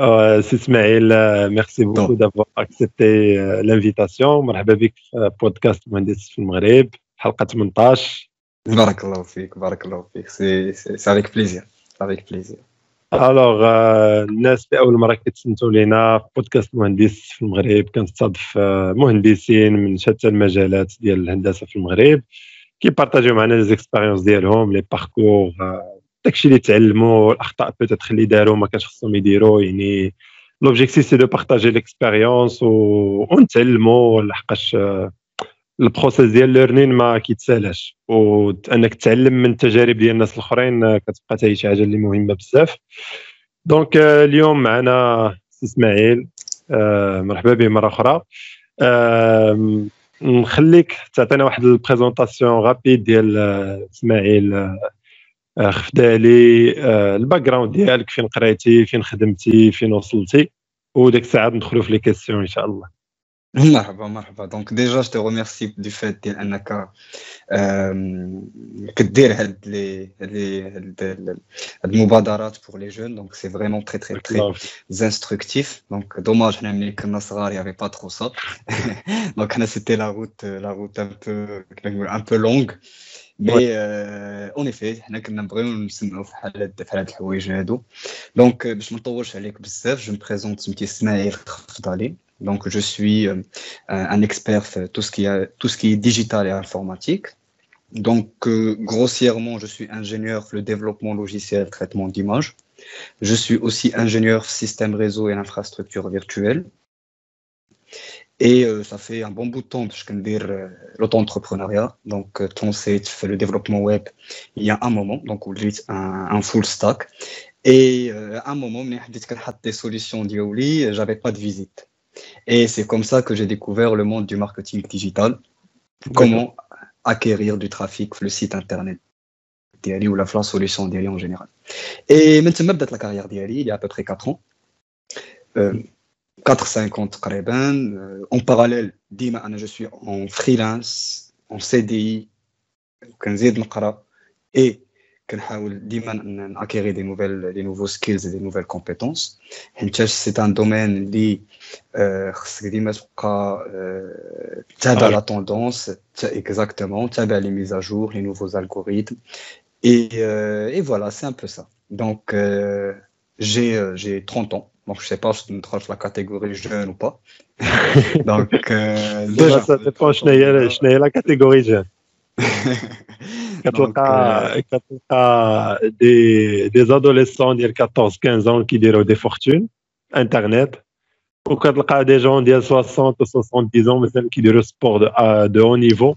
Euh, Ismaël, euh, merci beaucoup d'avoir accepté euh, l'invitation. مرحبا بك في بودكاست مهندس في المغرب حلقة 18 بارك الله فيك بارك الله فيك سي سي افيك بليزير افيك بليزير الوغ الناس اللي أول مرة كيتسنتوا لينا في بودكاست مهندس في المغرب كنستضيف مهندسين من شتى المجالات ديال الهندسة في المغرب. كيبارطاجيو معنا لي زيكسبيريونس ديالهم لي باركور داكشي اللي تعلموا الاخطاء بيتيتر اللي داروا ما كانش خصهم يديروا يعني لوبجيكتيف سي دو بارطاجي ليكسبيريونس ونتعلموا لحقاش البروسيس ديال ليرنين ما كيتسالاش وانك تتعلم من التجارب ديال الناس الاخرين كتبقى حتى شي حاجة اللي مهمه بزاف دونك اليوم معنا اسماعيل مرحبا به مره أخرى نخليك تعطينا واحد البريزونطاسيون غابيد ديال اسماعيل خفدا لي الباك جراوند ديالك فين قريتي فين خدمتي فين وصلتي وديك الساعه ندخلوا في لي كيسيون ان شاء الله مرحبا مرحبا دونك ديجا جو ريميرسي دو فات ديال انك كدير هاد لي لي هاد المبادرات بور لي جون دونك سي فريمون تري تري تري انستركتيف دونك دوماج حنا ملي كنا صغار يافي با ترو سا دونك حنا سيتي لا روت لا روت ان بو ان بو لونغ مي اون افي حنا كنا نبغيو نسمعوا في حال في هاد الحوايج هادو دونك باش ما نطولش عليك بزاف جو مبريزونت سميتي اسماعيل خفضالي Donc, je suis euh, un expert tout ce qui, a, tout ce qui est digital et informatique. Donc, euh, grossièrement, je suis ingénieur le développement logiciel, traitement d'image. Je suis aussi ingénieur système réseau et infrastructure virtuelle. Et euh, ça fait un bon bout de temps que je peux dire euh, l'auto-entrepreneuriat. Donc, euh, tu fais le développement web il y a un moment, donc on dit un, un full stack. Et euh, à un moment, des solutions d'IOLI, j'avais pas de visite. Et c'est comme ça que j'ai découvert le monde du marketing digital. Comment acquérir du trafic le site internet d'Ali ou la solution d'Ali en général. Et maintenant, la carrière d'Ali, il y a à peu près 4 ans. Euh, 4-5 ans euh, en parallèle, je suis en freelance, en CDI, et كنحاول ديما ناكيغي دي نوفيل دي نوفو سكيلز دي نوفيل كومبيتونس حيت سي ان دومين اللي خصك ديما تبقى تابع لا توندونس اكزاكتومون تابع لي ميزاجور لي نوفوز الغوريثم et euh, et voilà c'est un peu ça donc euh, j'ai euh, j'ai 30 ans Bon, je sais pas si tu me tranches la catégorie jeune ou pas. Donc, euh, déjà, ça euh, dépend. Je n'ai la catégorie jeune. Donc, euh, des, des adolescents de 14-15 ans qui diront des fortunes, Internet. Ou des gens de 60 ou 70 ans qui diront sport de, euh, de haut niveau.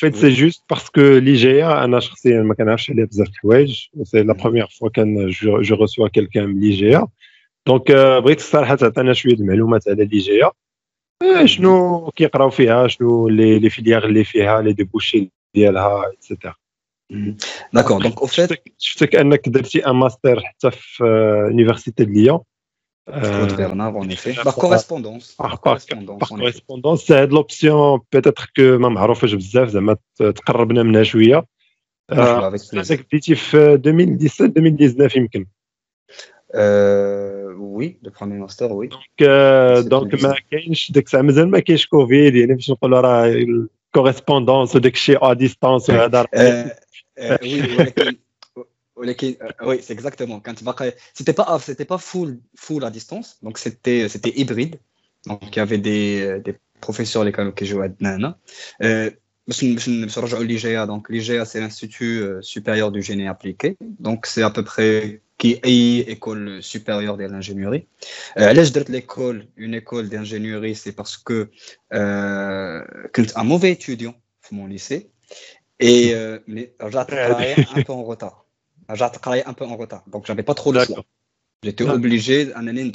fait c'est juste parce que l'IGA, c'est la première fois que je, je reçois quelqu'un de l'IGA. Donc بغيت الصراحه تعطينا شويه المعلومات على l'IGA. شنو كيقراو فيها شنو لي لي فيليير اللي فيها لي ديبوشي ديالها اكسيتيرا داكور دونك او فيت شفتك انك درتي ان ماستر حتى في يونيفرسيتي دو ليون Claude Bernard, en effet. Par correspondance. Par correspondance. Par correspondance, c'est هاد لوبسيون بيتيتر كو ما معروفاش بزاف زعما تقربنا منها شويه. هذاك بديتي في 2017 2019 يمكن. وي لو بروميي ماستر وي. دونك دونك ما كاينش ديك الساعه مازال ما كاينش كوفيد يعني باش نقولوا راه كوريسبوندونس وداك الشيء ا ديستانس وهذا وي ولكن ولكن Euh, euh, oui, c'est exactement. Quand c'était pas c'était pas full full à distance, donc c'était c'était hybride. Donc il y avait des, euh, des professeurs les qui jouaient à Dnana. l'IGA, donc l'IGA c'est l'Institut supérieur du génie appliqué. Donc c'est à peu près qui école supérieure de l'ingénierie. Euh, de l'école, une école d'ingénierie, c'est parce que un mauvais étudiant, mon lycée, et euh, un peu en retard j'ai travaillé un peu en retard. Donc, j'avais pas trop de choix. J'étais ah. obligé d'aller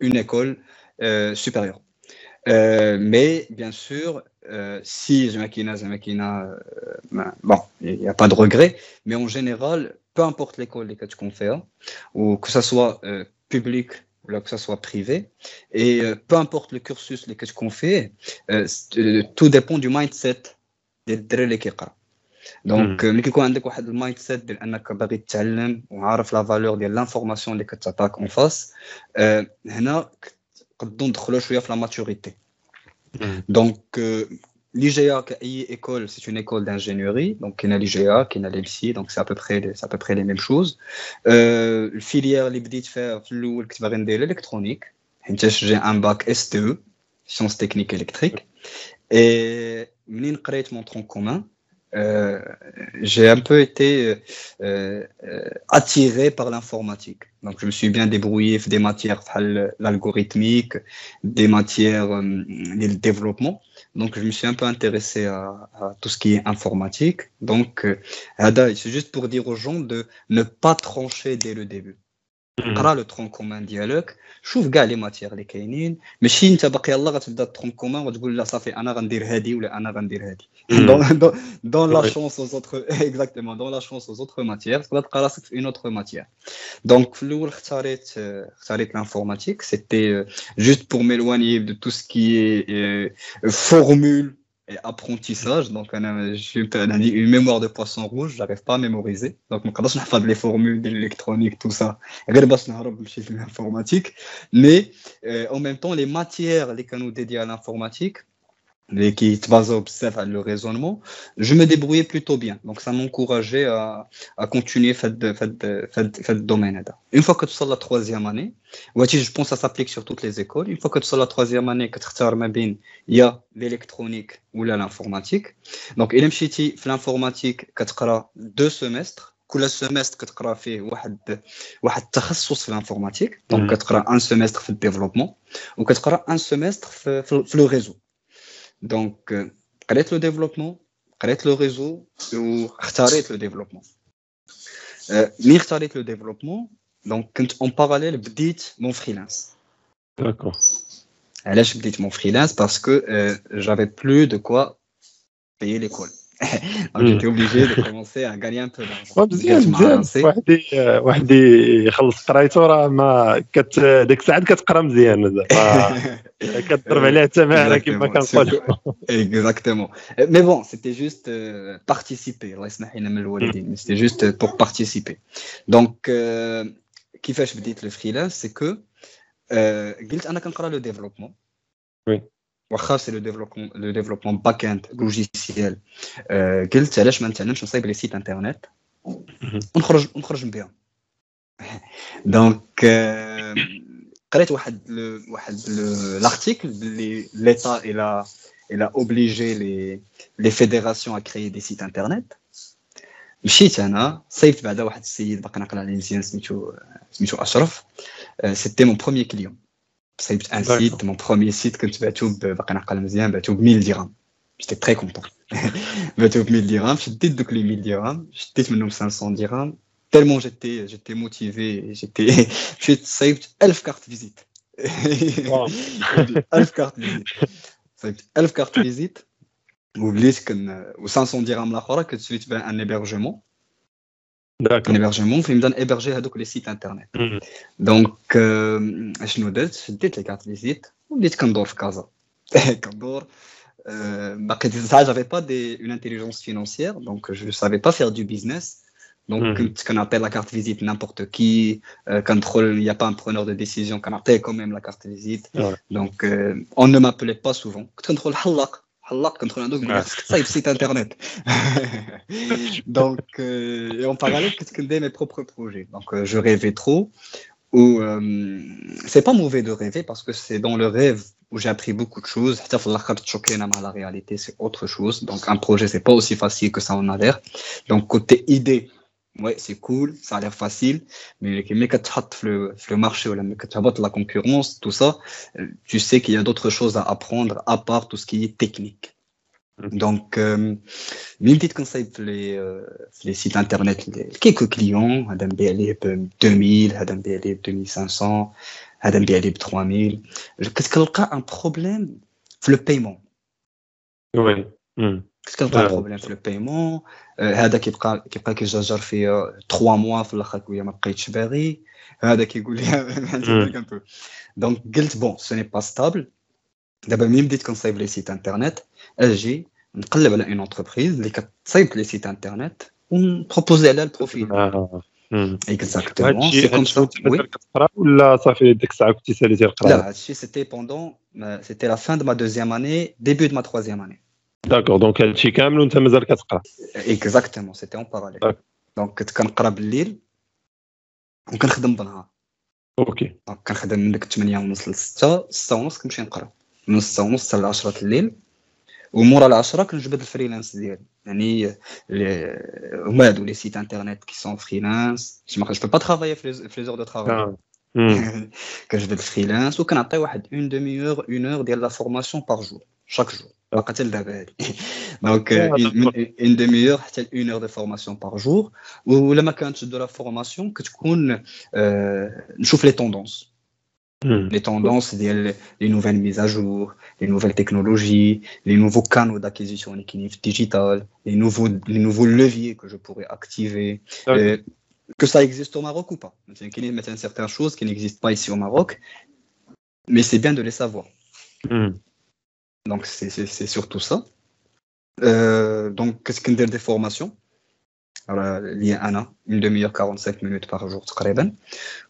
une école euh, supérieure. Euh, mais bien sûr, euh, si je maquina, je maquina, ben, bon, il n'y a pas de regret, mais en général, peu importe l'école que tu confères, ou que ce soit public ou que ce soit privé, et peu importe le cursus que tu confères, tout dépend du mindset des drélés دونك ملي كيكون عندك واحد المايند سيت ديال انك باغي تتعلم وعارف لا فالور ديال لانفورماسيون اللي كتعطاك اون فاس هنا نقدروا ندخلوا شويه في لا ماتوريتي دونك l'IGA كأي école c'est une école d'ingénierie donc كاين l'IGA كاين l'ELSI donc c'est à peu près c'est à peu près les mêmes choses euh, الفيليير اللي بديت فيها في الاول كنت باغي ندير الالكترونيك حيت جي ان باك اس تي sciences techniques électriques et منين قريت mon tronc commun euh, j'ai un peu été euh, euh, attiré par l'informatique. Donc, je me suis bien débrouillé des matières, l'algorithmique, des matières, le développement. Donc, je me suis un peu intéressé à, tout ce qui est informatique. Donc, c'est juste pour dire aux gens de ne pas trancher dès le début. قرا لو ترون كومان ديالك شوف كاع لي ماتيير اللي كاينين ماشي انت باقي يلاه غتبدا ترون كومان وتقول لا صافي انا غندير هادي ولا انا غندير هادي دون دون لا شونس اوز اوتر اكزاكتومون دون لا شونس اوز اوتر ماتيير تقدر تلقى راسك في اون اوتر ماتيير دونك في الاول اختاريت اختاريت لانفورماتيك سيتي جوست بور ميلواني دو تو سكي فورمول apprentissage. Donc, j'ai une mémoire de poisson rouge, j'arrive pas à mémoriser. Donc, je ne pas les formules d'électronique, tout ça. l'informatique. Mais euh, en même temps, les matières, les canaux dédiés à l'informatique, mais qui observe le raisonnement, je me débrouillais plutôt bien. Donc, ça m'encourageait à, à continuer ce domaine. Une fois que tu sors la troisième année, je pense que ça s'applique sur toutes les écoles. Une fois que tu sors la troisième année, que tu il y a l'électronique ou l'informatique. Donc, il y a l'informatique, tu as deux semestres. كل semestre كتقرا فيه واحد واحد التخصص في l'informatique. Donc, كتقرا un semestre في الديفلوبمون وكتقرا un semestre في, في le réseau. donc, euh, le développement, le réseau ou le développement. Euh, Mais le développement, donc en parallèle, bdite mon freelance. D'accord. Là, je bdite mon freelance parce que euh, j'avais plus de quoi payer l'école. Donc j'étais obligé de commencer à gagner un peu d'argent. مزيان مزيان واحد واحد يخلص قرايته راه ما كت ديك الساعات كتقرا مزيان زعما كتضرب عليها التماره كما كنقولوا exactement mais bon c'était juste euh, participer الله يسمح لنا من الوالدين c'était juste pour participer donc euh, كيفاش بديت لو فريلانس سي كو قلت انا كنقرا لو ديفلوبمون وي واخا سي لو ديفلوبمون لو ديفلوبمون باك اند لوجيسيال قلت علاش ما نتعلمش نصايب لي سيت انترنت ونخرج ونخرج بهم دونك قريت واحد واحد l'article l'État il a il a obligé les les fédérations à créer des sites internet مشيت انا صيفت بعدا واحد السيد باقي ناقل عليه مزيان سميتو سميتو اشرف سيتي مون بروميير كليون صيفت ان سيت مون بروميير سيت كنت بعتو باقي ناقل مزيان بعتو ب 1000 درهم جيتي تري كونطون بعتو ب 1000 درهم شديت دوك لي 1000 درهم شديت منهم 500 درهم tellement j'étais j'étais motivé j'étais j'ai saved 1000 cartes visite 1000 cartes visite saved 1000 cartes visite وبليت كن و500 درهم الاخرى كنت شريت بها ان hébergement داكور ان hébergement فين نبدا نيبرجي هذوك لي سيت انترنت دونك اشنو درت شديت لي كارت فيزيت وبديت كندور في كازا كندور باقي ساعه جافي با دي اون انتيليجونس فينونسيير دونك جو سافي با فير دو بيزنس Donc, mm. quand on appelle la carte visite n'importe qui, euh, quand il n'y a pas un preneur de décision, quand on appelle quand même la carte visite. Ouais. Donc, euh, on contrôle un ça site internet. Donc, euh, et en parallèle, qu'est-ce que mes propres projets? Donc, euh, je rêvais trop. Ou euh, c'est pas mauvais de rêver parce que c'est dans le rêve où j'ai appris beaucoup de choses. La réalité, c'est autre chose. Donc, un projet, c'est pas aussi facile que ça en a l'air. Donc, côté idée, ouais, c'est cool, ça a l'air facile, mais quand tu le, le marché ou quand tu la concurrence, tout ça, euh, tu sais qu'il y a d'autres choses à apprendre à part tout ce qui est technique. Mhm. Donc, euh, une petite conseil pour euh, les, sites internet, quelques clients, Adam Bialib euh, 2000, Adam Bialib 2500, Adam Bialib 3000. Qu'est-ce qu'il y a un problème le paiement? Oui. Hmm. كتلقى بروبليم في لو بايمون هذا كيبقى كيبقى كيجرجر فيا 3 موا في الاخر كيقول ما بقيتش باغي هذا كيقول لي دونك قلت بون سو ني با ستابل دابا ملي بديت كنصايب لي سيت انترنت اجي نقلب على اون انتربريز اللي كتصايب لي سيت انترنت ونبروبوزي على البروفيل اكزاكتومون سي كوم سا كتقرا ولا صافي ديك الساعه كنتي ساليتي القرايه لا هادشي سيتي بوندون سيتي لا فان دو ما دوزيام اني ديبي دو ما تخوازيام اني داكور دونك هادشي كامل وانت مازال كتقرا اكزاكتومون سيتي اون باراليل دونك كنت كنقرا بالليل وكنخدم بالنهار اوكي دونك كنخدم من ديك 8 ونص ل 6 6 ونص كنمشي نقرا من 6 ونص حتى ل 10 الليل ومورا العشرة كنجبد الفريلانس ديالي يعني هما هادو لي سيت انترنت كي سون فريلانس ما جو با ترافايي في لي زور دو ترافاي كنجبد الفريلانس وكنعطي واحد اون دومي اور اون اور ديال لا فورماسيون بار جور شاك جور Donc, euh, une, demi-heure, une heure de formation par jour. Ou la maquette de la formation, que tu connais, euh, chauffe les tendances. Hmm. Les tendances, les, les nouvelles mises à jour, les nouvelles technologies, les nouveaux canaux d'acquisition digitale, les nouveaux, les nouveaux leviers que je pourrais activer. Ah euh, que ça existe au Maroc ou pas. Il y a certaines choses qui n'existent pas ici au Maroc, mais c'est bien de les savoir. Hmm. Donc c'est surtout ça. Euh, donc qu'est-ce qu'on dit des formations alors, il y a un an, une demi-heure, 45 minutes par jour,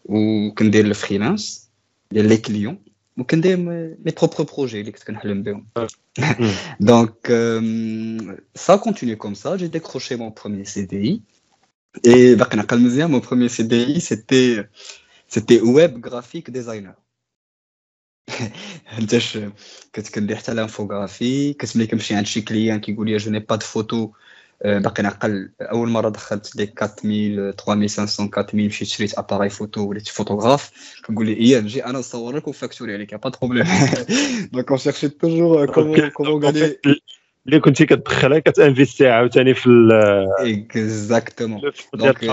ou qu'on dit le freelance. les clients وكندير mes propres projets اللي كنت كنحلم بهم donc euh, ça a continué comme ça j'ai décroché mon premier CDI et باقي نعقل مزيان mon premier CDI c'était c'était web graphic designer حيتاش كنت كندير حتى لانفوغرافي كنت ملي كنمشي عند شي كليان كيقول لي جو ني با دو فوتو باقي نعقل اول مره دخلت ديك 4000 3500 4000 مشيت شريت اباراي فوتو وليت فوتوغراف كنقول لي إيه نجي أنا نصور لك ونفاكتوري عليك با بروبليم دونك اون شيرشي توجور كومون كومون اللي كنتي كتدخلها كتانفيستي عاوتاني في اكزاكتومون دونك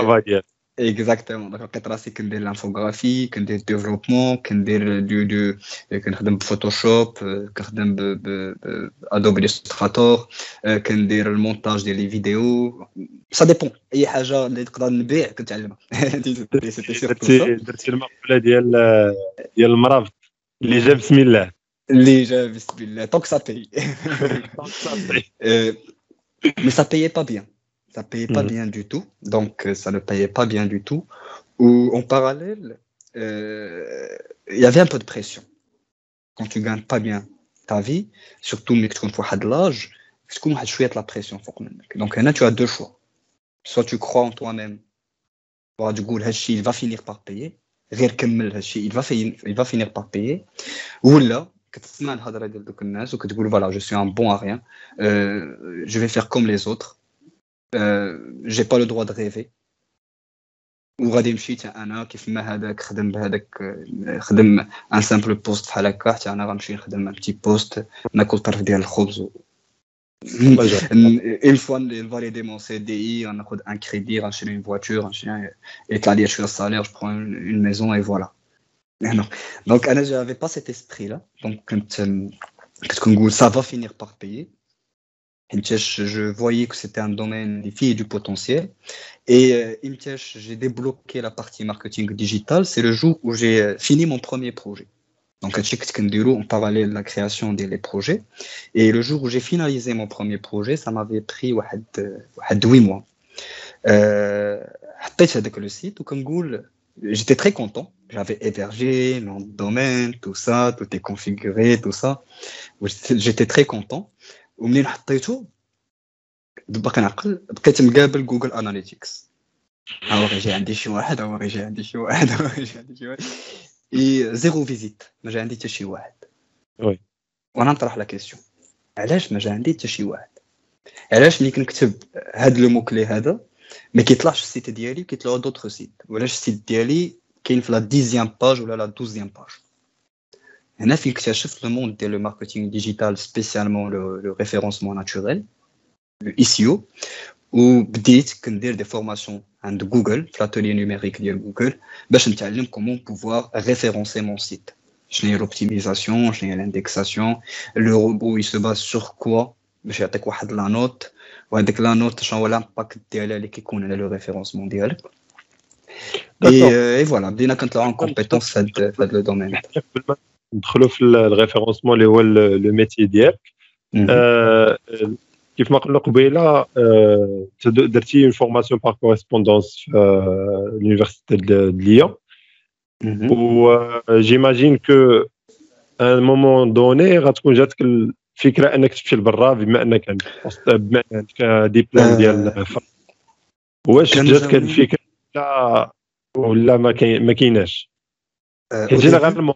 ديالك اكزاكتومون دونك لقيت راسي كندير لانفوغرافي كندير ديفلوبمون كندير دو دو كنخدم بفوتوشوب كنخدم بادوب الستراتور كندير المونتاج ديال لي فيديو سا ديبون اي حاجه اللي تقدر نبيع كنتعلمها درتي المقوله ديال ديال المرافق اللي جا بسم الله اللي جا بسم الله طونك سا بي مي سا بيي با بيان ça payait pas mmh. bien du tout. Donc, euh, ça ne payait pas bien du tout. Ou en parallèle, euh, il y avait un peu de pression. Quand tu gagnes pas bien ta vie, surtout mais que tu as de l'âge, tu as la pression. Donc, là, tu as deux choix. Soit tu crois en toi-même, du coup, il va finir par payer. Il va, il va finir par payer. Ou là, voilà, je suis un bon à rien, euh, je vais faire comme les autres, j'ai pas le droit de rêver وغادي نمشي حتى انا كيف ما هذاك خدم بهذاك خدم ان سامبل بوست بحال هكا حتى انا غنمشي نخدم ان بتي بوست ناكل طرف ديال الخبز اون فوا نفاليدي مون سي دي اي غناخذ ان كريدي غنشري اون فواتور غنشري يطلع لي شويه السالير جو برون اون ميزون اي فوالا دونك انا جافي با سيت اسبري لا دونك كنت كنت كنقول سا فا فينير بار je voyais que c'était un domaine des filles et du potentiel. Et euh, j'ai débloqué la partie marketing digital. C'est le jour où j'ai euh, fini mon premier projet. Donc, à en parallèle de la création des projets. Et le jour où j'ai finalisé mon premier projet, ça m'avait pris 8 euh, mois. Euh, avec le site, ou j'étais très content. J'avais hébergé mon domaine, tout ça, tout est configuré, tout ça. J'étais très content. ومنين حطيته باقي نعقل بقيت مقابل جوجل اناليتيكس ها هو جاي عندي شي واحد ها هو جاي عندي شي واحد ها هو جاي عندي شي واحد. إي زيرو فيزيت ما جا عندي حتى شي واحد. وي. وأنا نطرح لا كيسيون علاش ما جا عندي حتى شي واحد؟ علاش ملي كنكتب هاد لو موكلي هذا ما كيطلعش في السيت ديالي كيطلعوا دوطخ سيت ولاش السيت ديالي كاين في لا ديزيام باج ولا لا دوزيام باج هنا فين اكتشفت لو موند ديال لو ماركتينغ ديجيتال سبيسيالمون لو ريفيرونسمون ناتوريل لو اي سي او وبديت كندير دي فورماسيون de Google, l'atelier numérique de Google, ben, je me comment pouvoir référencer mon site. Je l'ai l'optimisation, je l'ai l'indexation. Le robot, il se base sur quoi Je vais quoi la note. avec la note, je vais l'impact de qui connaît le référencement ديالك. Et, euh, et voilà, بدينا كنطلعوا en compétence dans le domaine. ندخلوا في الريفيرونسمون اللي هو لو ميتي ديالك. كيف ما قلنا قبيلة درتي اون فورماسيون بار كوريسبوندونس في لونيفرسيتي دو ليون و جيماجين كو ان مومون دوني غتكون جاتك الفكرة أنك تمشي لبرا بما أنك عندك بما عندك ديبلوم ديال واش جاتك الفكرة لا ولا ما كايناش؟ حيت جينيرالمون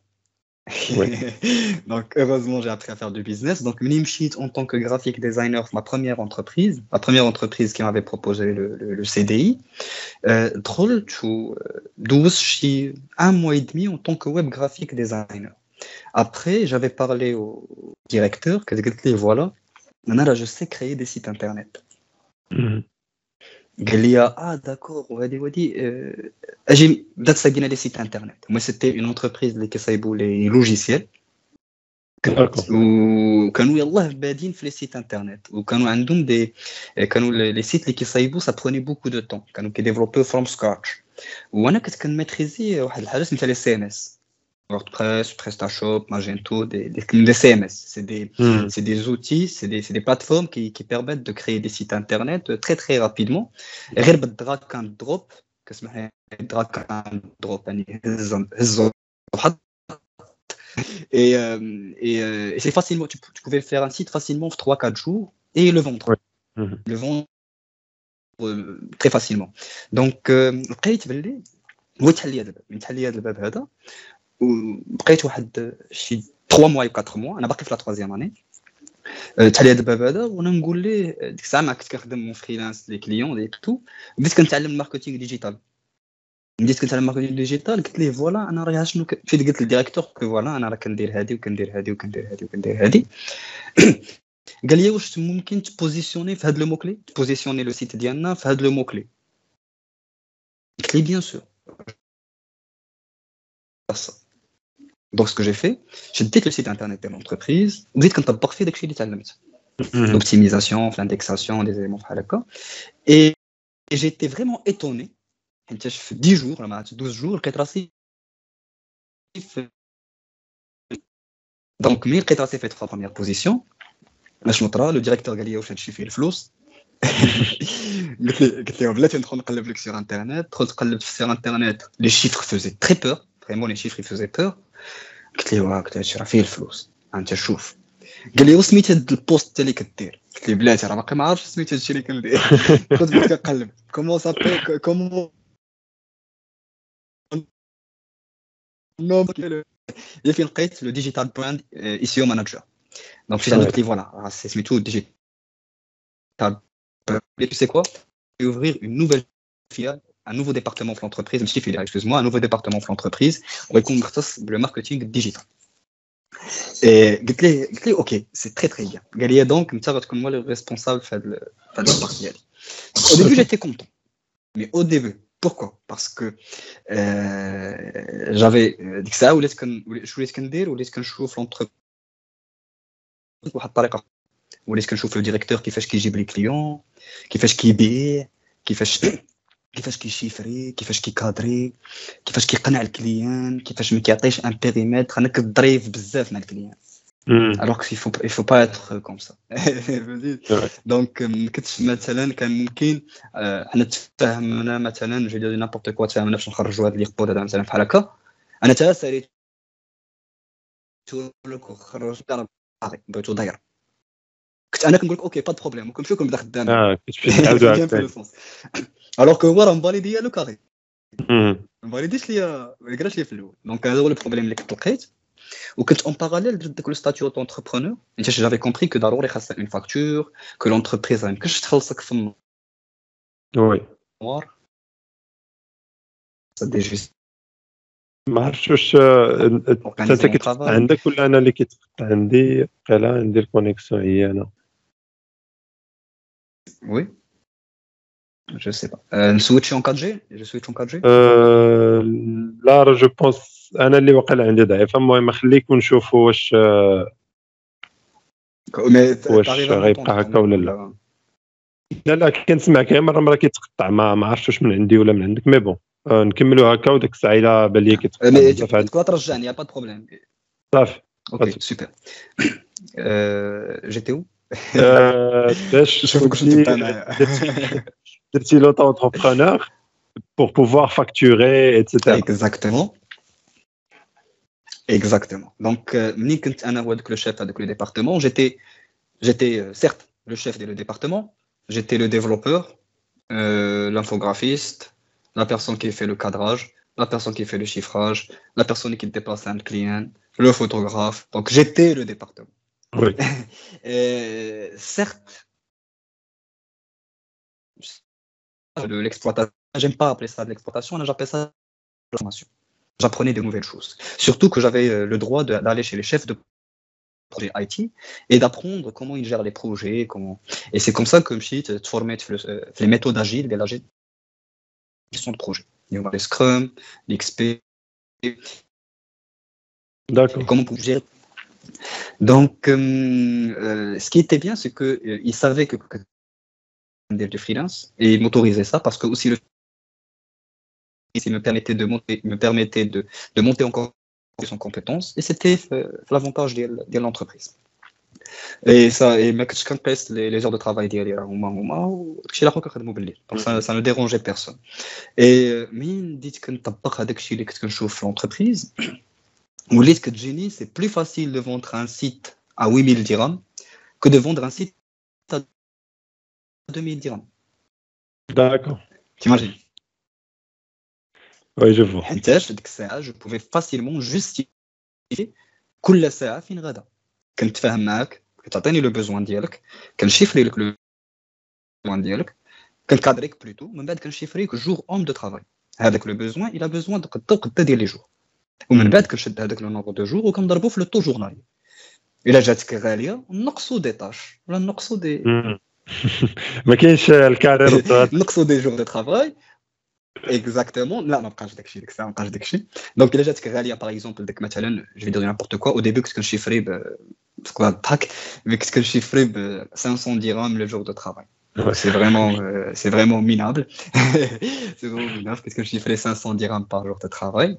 donc, heureusement, j'ai appris à faire du business. Donc, Minimsheet, en tant que graphic designer, ma première entreprise, ma première entreprise qui m'avait proposé le, le, le CDI, euh, drôle, tu 12, un mois et demi en tant que web graphic designer. Après, j'avais parlé au directeur, que dit voilà, maintenant, je sais créer des sites internet. Mm-hmm. قال لي اه داكور وهادي وهادي اجي بدات تساقينا لي سيت انترنت moi سيتي اون انتربريز اللي كيصايبوا لي لوجيسيال وكانوا يلاه بادين في لي سيت انترنت وكانوا عندهم دي كانوا لي سيت اللي كيصايبوا سا بروني بوكو دو طون كانوا كيديفلوبيو فروم سكراتش وانا كنت كنميتريزي واحد الحاجه سميتها لي سي ام اس WordPress, PrestaShop, Magento, des, des, des CMS. C'est des, mm. des, outils, c'est des, des, plateformes qui, qui, permettent de créer des sites internet très très rapidement. غير بالدراك كان دروب كسمح دراك كان دروب يعني et, euh, et, euh, et c'est facilement tu, tu, pouvais faire un site facilement en 3 4 jours et le vendre mm -hmm. le vendre euh, très facilement donc لقيت هذا وبقيت واحد شي 3 موا 4 موا. أنا باقي في لا تروازيام أني. تحل لي الباب هذا وأنا نقول ليه ديك الساعة ما كنت كنخدم فريلانس لي كليون دي تو بديت كنتعلم الماركتينغ ديجيتال بديت كنتعلم الماركتينغ ديجيتال قلت ليه فوالا أنا راه شنو مشيت قلت للديريكتور فوالا أنا راه كندير هادي وكندير هادي وكندير هادي وكندير هادي. قال لي واش ممكن تبوزيسيوني في هاد لو موكلي تبوزيسيوني لو سيت ديالنا في هاد لو موكلي قلت لي بيان سور Donc, ce que j'ai fait, j'ai dit que le site internet de l'entreprise, vous dites qu'on a parfait de l'optimisation, l'indexation, des éléments Et, et j'ai été vraiment étonné. 10 jours, 12 jours, donc, ملي لقيت راسي في trois premières positions, اش نطرا لو ديريكتور قال لي واش هادشي فيه الفلوس قلت لي قلت له بلاتي ندخل نقلب لك سير انترنت دخلت قلبت في سير انترنت لي شيفر فوزي تري بور فريمون لي شيفر فوزي بور قلت له واه قلت له راه فيه الفلوس انت شوف قال لي وسميت هاد البوست اللي كدير قلت له بلاتي راه باقي ما عارفش سميت هادشي اللي كندير كنت بديت كنقلب كومون سابي كومون هي فين لقيت لو ديجيتال براند اي مانجر دونك مشيت قلت لي فوالا سي سميتو ديجيتال tu sais quoi ouvrir une nouvelle filiale un nouveau département pour l'entreprise, excuse-moi, un nouveau département pour l'entreprise, le marketing digital. Et je lui OK, c'est très très bien. Galia donc, comme moi le responsable de la partie. Au début, j'étais content. Mais au début, pourquoi? Parce que euh, j'avais euh, dit ça, ou je voulais scanner, ou je chauffe l'entreprise, ou je chauffe le directeur qui fait ce qui gibe les clients, qui fait ce qui est qui fait ce كيفاش كيشيفري كيفاش كيكادري كيفاش كيقنع الكليان كيفاش ما كيعطيش ان بيريمتر أنا كضريف بزاف مع الكليان. الوغ كو يفو يفو با اتر كوم سا دونك ما كنتش مثلا كان ممكن حنا تفاهمنا مثلا جو دير نابورت كوا تفاهمنا باش نخرجوا هذا لي هذا مثلا بحال هكا أنا تا ساليت لك وخرجت بغيتو داير كنت أنا كنقول لك أوكي با بروبليم وكنمشيو كنبدا خدام آه كنت الوغ كو هو راه مفاليدي لو كاري مفاليديش ليا ما قراش ليا في الأول. دونك هذا هو البروبليم اللي كنت لقيت. وكنت اون باراليل درت داك لو ستاتيو دونتربرونور أنت جافي كومبري كو ضروري خاصك اون فاكتور كو لونتربريز ما يمكنش تخلصك في وي. دي ما عرفتش واش انت كتقطع عندك ولا أنا اللي كيتقطع عندي؟ قيلا ندير كونيكسيون هي أنا. وي Je sais pas. Euh, switch en 4G Je switch en 4G euh, لا جو بونس انا اللي واقيلا عندي ضعيفه المهم خليك ونشوفوا واش واش غيبقى هكا ولا لا لا لا كنسمع كاين مره مره كيتقطع ما ما عرفتش واش من عندي ولا من عندك مي بون نكملوا هكا وديك الساعه الا بان لي كيتقطع بزاف تقدر ترجعني يا با بروبليم صافي اوكي سوبر جيتي او też budzi decyzji l'auto-entrepreneur pour pouvoir facturer, etc. Exactement. Exactement. Donc, euh, le chef avec le département, j'étais, j'étais euh, certes le chef du département, j'étais le développeur, euh, l'infographiste, la personne qui fait le cadrage, la personne qui fait le chiffrage, la personne qui déplace un client, le photographe. Donc, j'étais le département. Oui. Et, certes, de l'exploitation. J'aime pas appeler ça de l'exploitation, j'appelle ça de la formation. J'apprenais de nouvelles choses. Surtout que j'avais le droit d'aller chez les chefs de projet IT et d'apprendre comment ils gèrent les projets. Comment... Et c'est comme ça que je me suis formé les méthodes agiles de la gestion de projet. Il y a les Scrum, l'XP. D'accord. Comment pour gérer. Donc, euh, ce qui était bien, c'est qu'ils euh, savaient que, que de freelance et m'autoriser ça parce que aussi le me permettait de monter, me permettait de, de monter encore en compétences et c'était l'avantage de, l'entreprise. Et ça, et ma les, les heures de travail donc ça, ça ne dérangeait personne. Et mais dites que l'entreprise, vous dites que Jenny, c'est plus facile de vendre un site à 8000 dirhams que de vendre un site 2000 dirhams. D'accord. T'imagines Oui, je vois. je pouvais facilement justifier كل ساعة فين غدا كنتفاهم معاك كتعطيني لو بوزوان ديالك كنشيفري لك لو بوزوان ديالك كنكادريك بلوتو من بعد كنشيفريك جور اون دو ترافاي هذاك لو بوزوان الى بوزوان قدا قدا ديال لي جور ومن بعد كنشد هذاك لو نومبر دو جور وكنضربو في لو تو جورنالي الا جاتك غاليه نقصوا دي طاش ولا نقصوا دي ما كاينش الكارير نقصوا دي جور دو ترافاي اكزاكتومون لا ما بقاش داكشي ديك الساعه ما بقاش داكشي دونك الا جاتك غاليه باغ اكزومبل داك مثلا جو في دير نابورت كوا او ديبي كنت كنشيفري ب تقدر تضحك مي كنت كنشيفري ب 500 درهم لو جور دو ترافاي سي فريمون سي فريمون مينابل سي فريمون مينابل كنت كنشيفري 500 درهم باغ جور دو ترافاي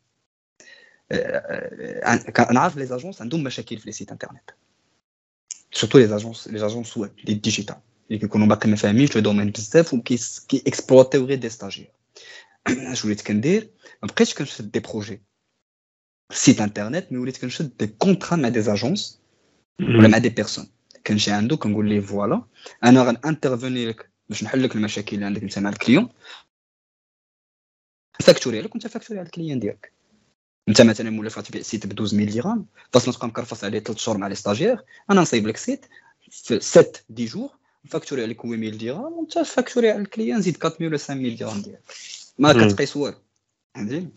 انا عارف لي زاجونس عندهم مشاكل في لي سيت انترنت سورتو لي زاجونس لي زاجونس ويب لي ديجيتال اللي كيكونوا باقي ما فاهمينش لو دومين بزاف وكي اكسبلوتيو غير دي ستاجير اش وليت كندير ما بقيتش كنشد دي بروجي site internet mais وليت كنشد des contrats مع des agences ولا مع des personnes كنمشي عنده كنقول ليه فوالا انا غنانترفوني لك باش نحل لك المشاكل اللي عندك انت مع الكليون فاكتوري لك وانت فاكتوري على الكليون ديالك انت مثلا مولا تبيع سيت ب 12000 درهم فاصلا تبقى مكرفص عليه 3 شهور مع لي ستاجير انا نصايب لك سيت في 7 دي جور فاكتوري عليك 8000 درهم وانت فاكتوري على الكليون زيد 4000 ولا 5000 درهم ديالك ما كتقيس والو فهمتي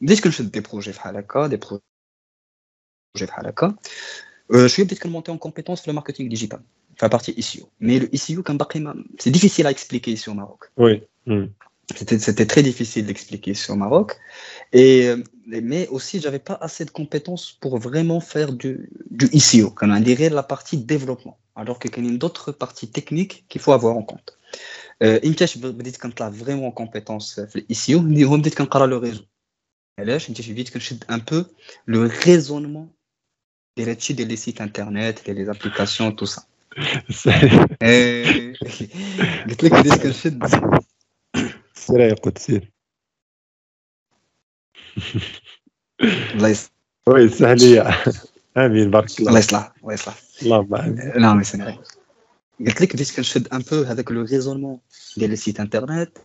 بديت كنشد دي بروجي بحال هكا دي بروجي بحال هكا شويه بديت كنمونتي اون كومبيتونس في الماركتينغ ديجيتال في بارتي اي سي او مي لو اي سي او كان باقي سي ديفيسيل ا اكسبليكي سي ماروك وي C'était très difficile d'expliquer sur Maroc. Et, mais aussi, j'avais pas assez de compétences pour vraiment faire du, du ICO, comme on dirait la partie développement. Alors qu'il y a d'autres parties techniques qu'il faut avoir en compte. انت بديت كنطلع فريمون كومبيتونس في الاي سي او هو بديت كنقرا لو ريزو علاش انت بديت كنشد ان بو لو ريزونمون ديال هادشي ديال لي سيت انترنت ديال لي زابليكاسيون تو سا قلت لك بديت كنشد سير يا قدسير الله يسلمك وي يسمح لي امين بارك الله الله يصلح الله يصلح اللهم امين نعم يسلمك قلت لك بديت كنشد ان بو هذاك لو ريزونمون ديال لي سيت انترنت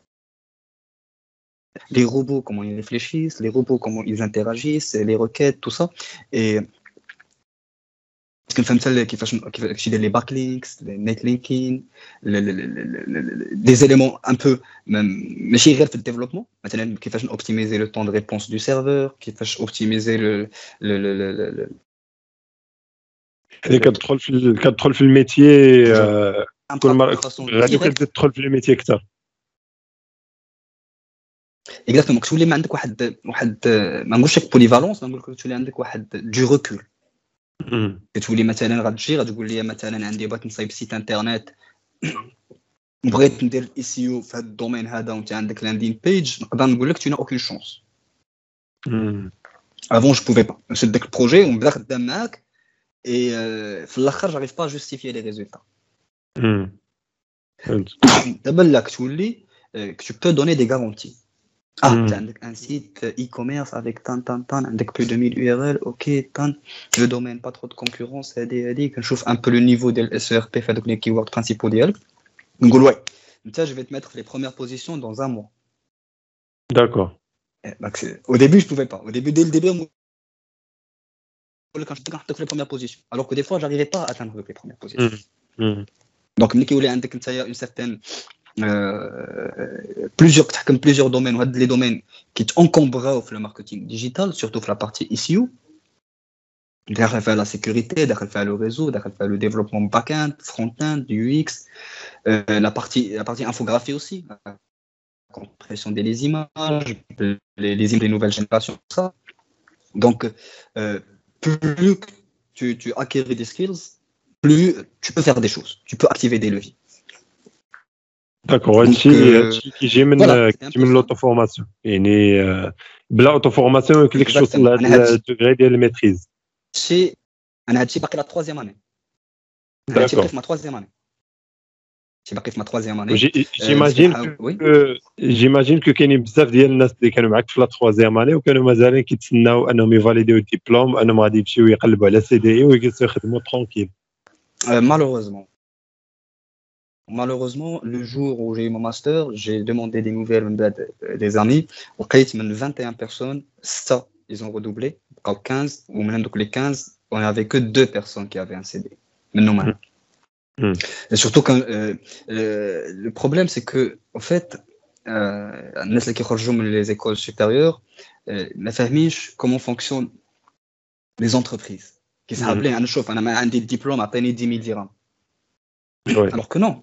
les robots, comment ils réfléchissent, les robots, comment ils interagissent, les requêtes, tout ça. Et كنفهم كيفاش كيفاش يدير لي باك لينكس النت لينكين دي زيليمون ان بو ماشي غير في الديفلوبمون مثلا كيفاش اوبتيميزي لو طون دو ريبونس دو سيرفور كيفاش اوبتيميزي لو يعني كتدخل في كتدخل في الميتيي كل مره غادي كتدخل في الميتيي اكثر اكزاكتومون كتولي ما عندك واحد واحد ما نقولش لك بوليفالونس ما نقول لك تولي عندك واحد دو ريكول كتولي مثلا غتجي غتقول لي مثلا عندي بغيت نصايب سيت انترنت بغيت ندير الاي سي او في هذا الدومين هذا وانت عندك لاندين بيج نقدر نقول لك تو اوكين شونس افون جو بوفي با نشد داك البروجي ونبدا خدام معاك اي في الاخر جاريف با جوستيفي لي ريزولتا دابا لا كتولي tu peux donner des garanties Ah, hmm. un site e-commerce avec tant, tant, tant, avec plus de 1000 URL, ok, tant, le domaine, pas trop de concurrence, je chauffe un peu le niveau des SERP, donc les keywords principaux d'IL. Donc, ouais, je vais te mettre les premières positions dans un mois. D'accord. Eh, bah, au début, je ne pouvais pas. Au début, dès le début, quand je suis les premières positions. Alors que des fois, j'arrivais pas à atteindre les premières positions. Mm. Mm. Donc, une certaine euh, plusieurs comme plusieurs domaines les domaines qui encombrent le marketing digital surtout la partie issue d'ailleurs faire la sécurité d'ailleurs faire le réseau d'ailleurs faire le développement back-end front-end UX euh, la partie la partie infographie aussi. La compression des images les, les, les nouvelles générations ça. Donc euh, plus tu, tu acquéris des skills plus tu peux faire des choses. Tu peux activer des leviers. داكور هادشي Donc, هادشي كيجي من voilà, c'est un كيجي peu من ça. لوتو فورماسيون يعني آه، بلا اوتو فورماسيون ما يمكنلكش توصل Exactement. لهاد أنا هادشي- الدوغري ديال الميتريز Chez انا هادشي باقي لا تروازيام اني انا هادشي باقي داكور في ما تروازيام اني هادشي باقي في ما تروازيام اني جيماجين وي جيماجين كو كاينين بزاف ديال الناس اللي كانوا معاك في لا تخوازيام اني وكانوا مازالين كيتسناو انهم يفاليديو الدبلوم انهم غادي يمشيو يقلبوا على سي دي اي ويجلسوا يخدموا ترونكيل Euh, Malheureusement, le jour où j'ai eu mon master, j'ai demandé des nouvelles des amis. Au 21 personnes, ça, ils ont redoublé. 15, ou même les 15, on n'avait que deux personnes qui avaient un CD. Maintenant, mm. Mm. Et surtout quand euh, euh, le, problème, c'est que, en fait, euh, qui les écoles supérieures, euh, la famille, comment fonctionnent les entreprises? Qui s'appelaient mmh. un chauffe, on a un diplôme à peine 10 000 dirhams. Alors que non,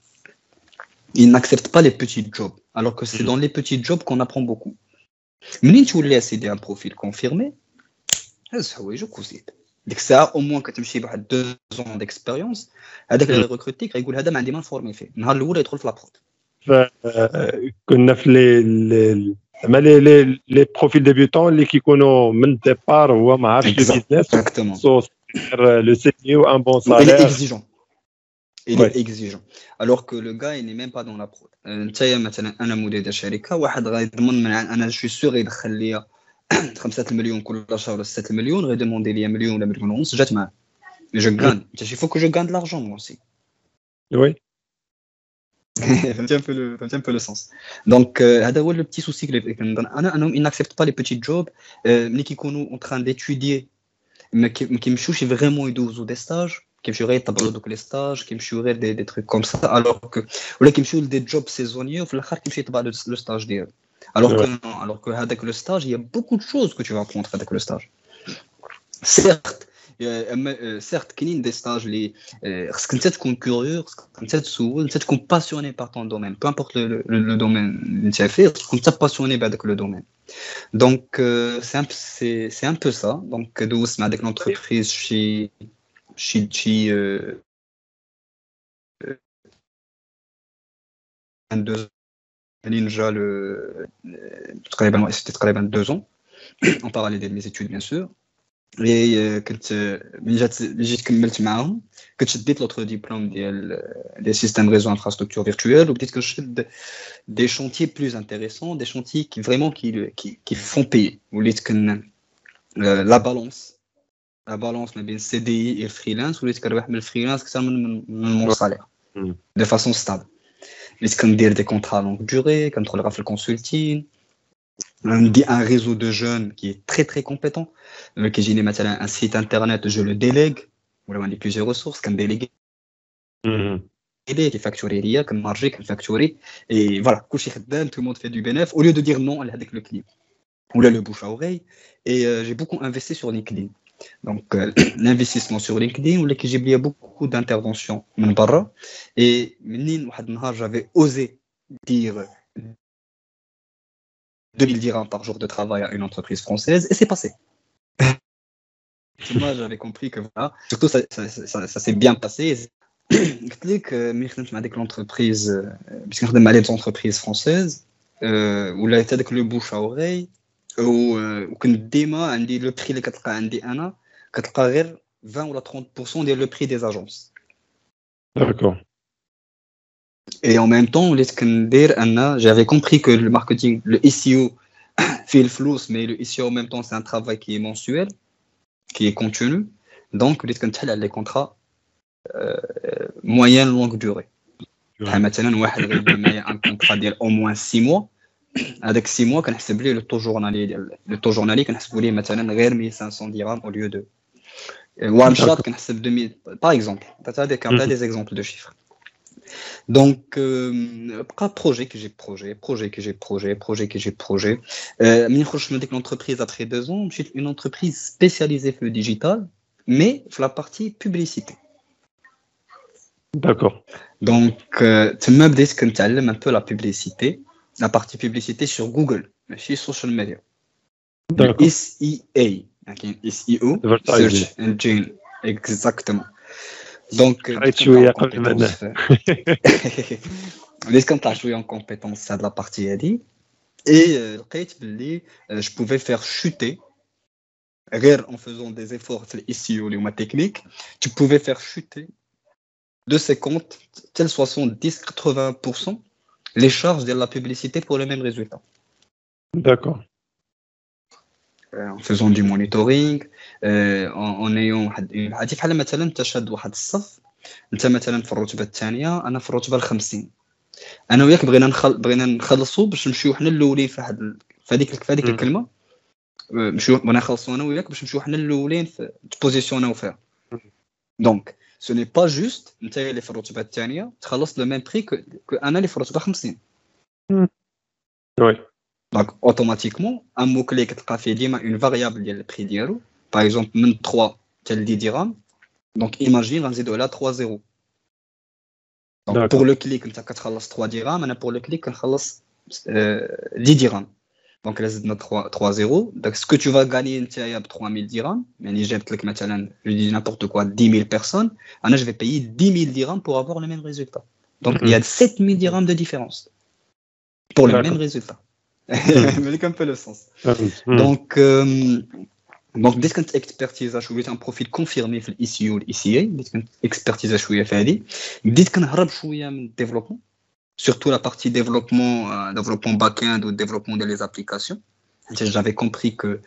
ils n'acceptent pas les petits jobs, alors que c'est Mhm. dans les petits jobs qu'on apprend beaucoup. منين تولي سيدي un profil confirmé, هز حوايجك وزيد ديك الساعه او موان كتمشي بواحد دو زون ديكسبيريونس هذاك اللي غيكروتيك غيقول هذا ما عندي ما نفورمي فيه النهار الاول يدخل في لابروت كنا في لي زعما لي لي لي بروفيل ديبيوتون اللي كيكونوا من ديبار هو ما عارفش لو بيزنس سو لو سي او ان بون سالير il ouais. est exigeant alors que le gars il n'est même pas dans la prod انت مثلا انا مدير ديال شركه واحد غيضمن من انا جو سور يدخل لي 5 مليون كل شهر ولا 6 مليون غيدوموندي لي مليون ولا مليون ونص جات معاه جو غان انت il faut que je gagne de l'argent moi aussi oui فهمتي un peu le فهمتي un peu le sens donc هذا هو لو بتي سوسي اللي كنظن انا انهم ils n'acceptent pas les petits jobs ملي كيكونوا en train d'étudier ما كيمشيوش فريمون يدوزوا دي ستاج كيمشيو غير يطبقوا دوك لي ستاج كيمشيو غير دي, دي تروك كوم سا الوغ كو ولا كيمشيو لدي جوب سيزونيي وفي الاخر كيمشي يطبق لو ستاج ديالو الوغ كو الوغ كو هذاك لو ستاج هي بوكو دو شوز كو تو ابروندر في هذاك لو ستاج سيرت اما سيرت كاينين دي ستاج اللي خصك انت تكون كيوريو خصك انت تسول انت تكون باسيوني بار طون دومين بو امبورت لو دومين اللي انت فيه تكون انت باسيوني بهذاك لو دومين دونك سي سي ان بو سا دونك دوزت مع ديك لونتربريز شي شي شي منين جا تقريبا سيتي تقريبا دو زون اون باراليل ديال مي زيتود بيان سور اي كنت ملي جات ملي جيت كملت معاهم كنت شديت لوتر ديبلوم ديال ديال سيستيم ريزو انفراستركتور فيرتويال وبديت كنشد دي شونتيي بلوز انتريسون دي شونتيي كي فريمون كي كي فون بيي وليت كن لا بالونس لا بالونس ما بين السي دي اي الفريلانس وليت كنربح من الفريلانس اكثر من من مون سالير دو فاسون ستابل وليت كندير دي كونترا لونغ دوري كندخل في الكونسلتين عندي ان ريزو دو جون كي تري تري كومبيتون كيجيني مثلا ان سيت انترنت جو لو ديليغ ولا عندي بليزيور ريسورس كنديليغي ليه كيفاكتوري ليا كنمارجي كنفاكتوري اي فوالا كلشي خدام تو موند في دو بينيف او ليو دو دير نو لهذاك لو كليب ولا لو بوش اوري اي جي بوكو انفيستي سور لينكدين Donc, euh, l'investissement sur LinkedIn, ou que j'ai beaucoup d'interventions Et j'avais osé dire 2000 dirhams par jour de travail à une entreprise française, et c'est passé. Moi, j'avais compris que voilà, surtout ça, ça, ça, ça s'est bien passé. puisque je des entreprises françaises, où là, avec le bouche à oreille, وكنت ديما عندي لو بري اللي كتلقى عندي انا كتلقى غير 20 ولا 30% ديال لو بري دي زاجونس داكور Et en même temps, وليت كندير ان j'avais compris que le marketing, le SEO fait le flou, mais le SEO en même temps, c'est un travail qui est mensuel, qui est continu. Donc, وليت كنتحل على les contrats euh, moyenne longue durée. مثلا واحد غيدير معايا ان كونترا ديال au moins 6 mois هذاك 6 موا كنحسب ليه لو طو جورنالي ديال لو طو جورنالي كنحسبو ليه مثلا غير 1500 درهم او ليو دو وان شوت كنحسب 2000 باغ اكزومبل هذاك عطا دي زيكزومبل دو شيفر دونك بقى بروجي كي جي بروجي بروجي كي جي بروجي بروجي كي جي بروجي منين خرجت من ديك لونتربريز ابخي دو زون مشيت اون انتربريز سبيسياليزي في لو ديجيتال مي في لا بارتي بوبليسيتي داكور دونك تما بديت كنتعلم ان بو لا بوبليسيتي la partie publicité sur Google, chez social media. SEA, SEO, Search Engine, exactement. Donc, les comptes joué en compétence, ça de la partie ADI. Et euh, je pouvais faire chuter, en faisant des efforts, SEO, les techniques, tu pouvais faire chuter de ces comptes, tel 70-80% les charges de la publicité pour le même résultat. D'accord. Euh, en faisant du monitoring, euh, en, en ayant عادي بحال مثلا انت شاد واحد الصف انت مثلا في الرتبة الثانية أنا في الرتبة الخمسين. أنا وياك بغينا نخل... بغينا نخلصوا باش نمشيو حنا الأولين في هاد في هذيك في هذيك الكلمة. نمشيو بغينا نخلصوا أنا وياك باش نمشيو حنا الأولين في تبوزيسيوناو فيها. دونك ce n'est pas juste انت اللي في الرتبه الثانيه تخلص لو ميم بري كو انا اللي في الرتبه 50 وي دونك اوتوماتيكمون ان مو كلي كتلقى فيه ديما اون فاريابل ديال البري ديالو باغ اكزومبل من 3 حتى ل 10 درهم دونك ايماجين غنزيدو على 3 زيرو دونك بور لو كليك انت كتخلص 3 درهم انا بور لو كليك كنخلص 10 درهم Donc là, c'est 3-0. Donc ce que tu vas gagner, c'est 3000 dirhams. Mais j'ai je dis n'importe quoi, 10 000 personnes. Alors, je vais payer 10 000 dirhams pour avoir le même résultat. Donc il y a 7 000 dirhams de différence pour le même résultat. Mais un peu le sens. Donc, euh, donc dès que tu expertises شويه un profil confirmé في الاي سي يو والاي سي اي ديت كنت اكسبرتيزا شويه في هذه بديت كنهرب شويه من الديفلوبمون surtout la partie développement, euh, développement back-end ou développement des applications. J'avais compris que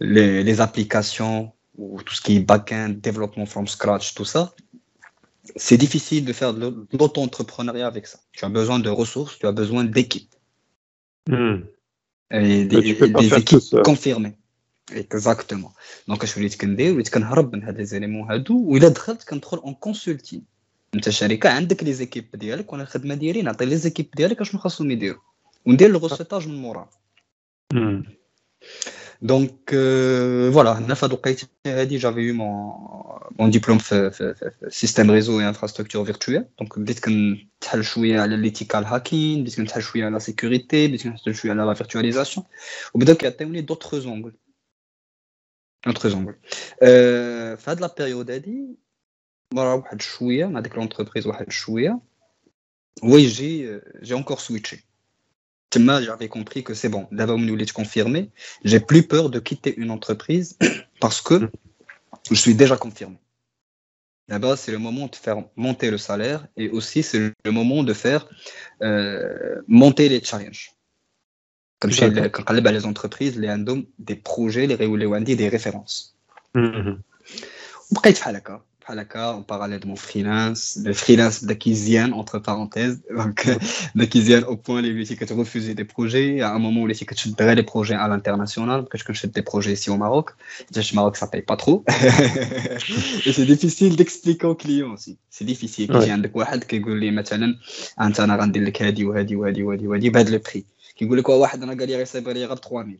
les, applications ou tout ce qui est back-end, développement from scratch, tout ça, c'est difficile de faire de l'auto-entrepreneuriat avec ça. Tu as besoin de ressources, tu as besoin d'équipes. Hmm. Et des, tu peux pas des faire équipes tout ça. confirmées. Exactement. Donc, je suis dit que je suis des éléments. Ou il a en consulting. انت الشركه عندك لي زيكيب ديالك وانا الخدمه ديالي نعطي لي زيكيب ديالك اشنو خاصهم يديروا وندير الغوسيتاج من مورا دونك فوالا هنا في هاد الوقيته هادي جافي يو مون مون ديبلوم في, في, في, في سيستيم ريزو اي انفراستركتور فيرتويال دونك بديت كنتحل شويه على ليتيكال هاكين بديت كنتحل شويه على سيكوريتي بديت كنتحل شويه على لا فيرتواليزاسيون وبداو كيعطيوني دوطخ زونغل دوطخ زونغل في هاد لا بيريود هادي مرة واحد شويه مع ديك لونتربريز واحد شويه وي جي جي encore switché tellement j'avais compris que c'est bon d'abord on وليت confirmé j'ai plus peur de quitter une entreprise parce que je suis déjà confirmé Là-bas, c'est le moment de faire monter le salaire et aussi c'est le moment de faire euh, monter les challenges. Comme chez les, quand les entreprises, les andom, des projets, les réouléwandi, des références. Mm-hmm. بقيت بحال هكا en parallèle de mon freelance, le freelance d'Akisian, entre parenthèses. Donc, d'Akisian au point, les que tu refuser des projets. À un moment où les que tu des projets à l'international, parce que je fais des projets ici au Maroc. Déjà, au Maroc, ça paye pas trop. Et c'est difficile d'expliquer aux clients aussi. C'est difficile. Qui vient de quoi, qui dit, maintenant, un temps, on a rendu le cadeau, ou hadi, ou hadi, ou hadi, ou hadi, le prix. Qui dit, quoi, واحد انا قال لي غير 3000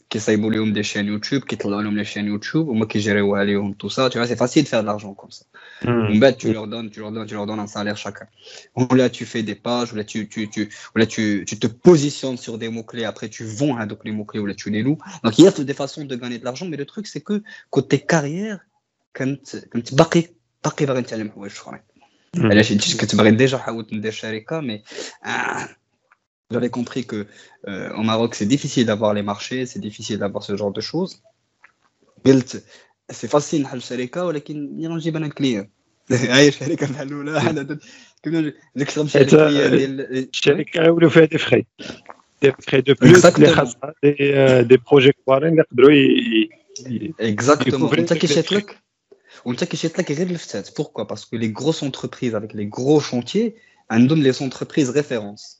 كيصايبوا لهم دي شين يوتيوب كيطلعوا لهم لي شين يوتيوب وهما كيجريوها لهم تو سا tu vois c'est facile de faire de l'argent comme ça ومن بعد tu leur donnes tu leur donnes tu leur donnes un salaire chacun ou là tu fais des pages ou là tu tu tu ou là tu tu te positionnes sur des mots clés après tu vends hein, donc les mots clés ou là tu les loues donc il y a des façons de gagner de l'argent mais le truc c'est que côté carrière كنت كنت باقي باقي باغي نتعلم حوايج اخرين علاش كنت باغي ديجا حاولت ندير شركه مي J'avais compris que euh, au Maroc, c'est difficile d'avoir les marchés, c'est difficile d'avoir ce genre de choses. C'est facile نحل شركة ولكن نجيب انا الكليون هاي الشركة بحال الاولى حنا كنا نكثر نمشي الشركة يولوا فيها دي فخي دي فخي دو بلوس اللي خاصها دي دي بروجي كبارين يقدروا اكزاكتومون انت كيشيط لك وانت كيشيط لك غير الفتات بوركوا باسكو لي غروس انتربريز افيك لي غرو شونتيي عندهم لي انتربريز ريفيرونس ما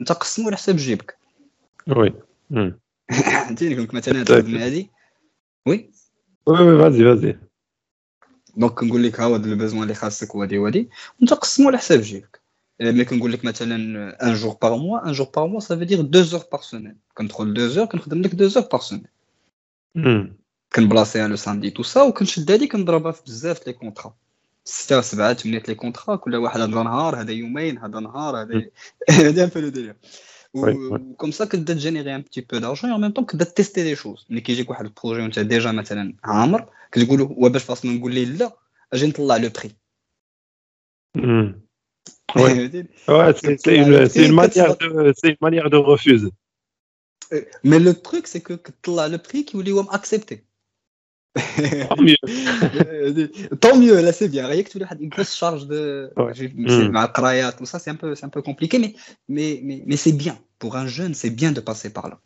أنت قسمو على حساب جيبك؟ وي. فهمتيني كنت مثلا هاد الخدمه هادي وي؟ وي وي فازي فازي دونك كنقول لك ها هو البيزوان اللي خاصك وهادي وهادي وأنت قسمو على حساب جيبك؟ ملي كنقول لك مثلا ان جور باغ موا ان جور باغ موا سافو دير دو زور باغ سومين كندخل دو زور كنخدم لك دو زور باغ سومين كنبلاصيها لو ساندي تو سا وكنشد هادي كنضربها في بزاف لي كونطرا ستة سبعة ثمانية لي كونطرا كل واحد هذا نهار هذا يومين هذا نهار هذا هذا ان بو لو ديلير وكم سا كتبدا تجينيري ان بتي بو دارجون اون ميم طون كتبدا تيستي دي شوز ملي كيجيك واحد البروجي وانت ديجا مثلا عامر كتقول هو باش فاصل نقول ليه لا اجي نطلع لو بري سي une manière de c'est une manière de refuser mais le truc c'est que كتطلع لو بري كيولي هو ماكسبتي Tant mieux. Tant mieux, là c'est bien. Rien que tu as une grosse charge de. Ouais. Ma craya, tout ça, c'est un, peu, un peu compliqué, mais, mais, mais, mais c'est bien. Pour un jeune, c'est bien de passer par là.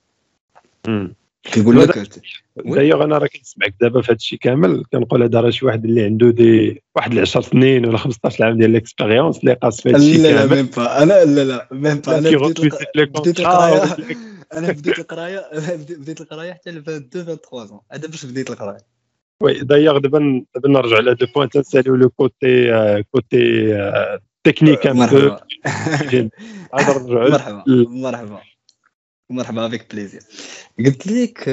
Mm. كيقول لك دايوغ انا راه كنسمعك دابا في هذا الشيء كامل كنقول هذا راه شي واحد اللي عنده دي واحد 10 سنين ولا 15 عام ديال ليكسبيريونس اللي قاس في هذا الشيء كامل لا لا ميم با انا لا لا ميم با انا بديت القرايه انا بديت القرايه بديت القرايه حتى ل 22 23 هذا باش بديت القرايه وي دايوغ دابا دابا نرجع على دو بوان تنساليو لو كوتي كوتي تكنيك ان بو مرحبا مرحبا مرحبا افيك بليزير قلت لك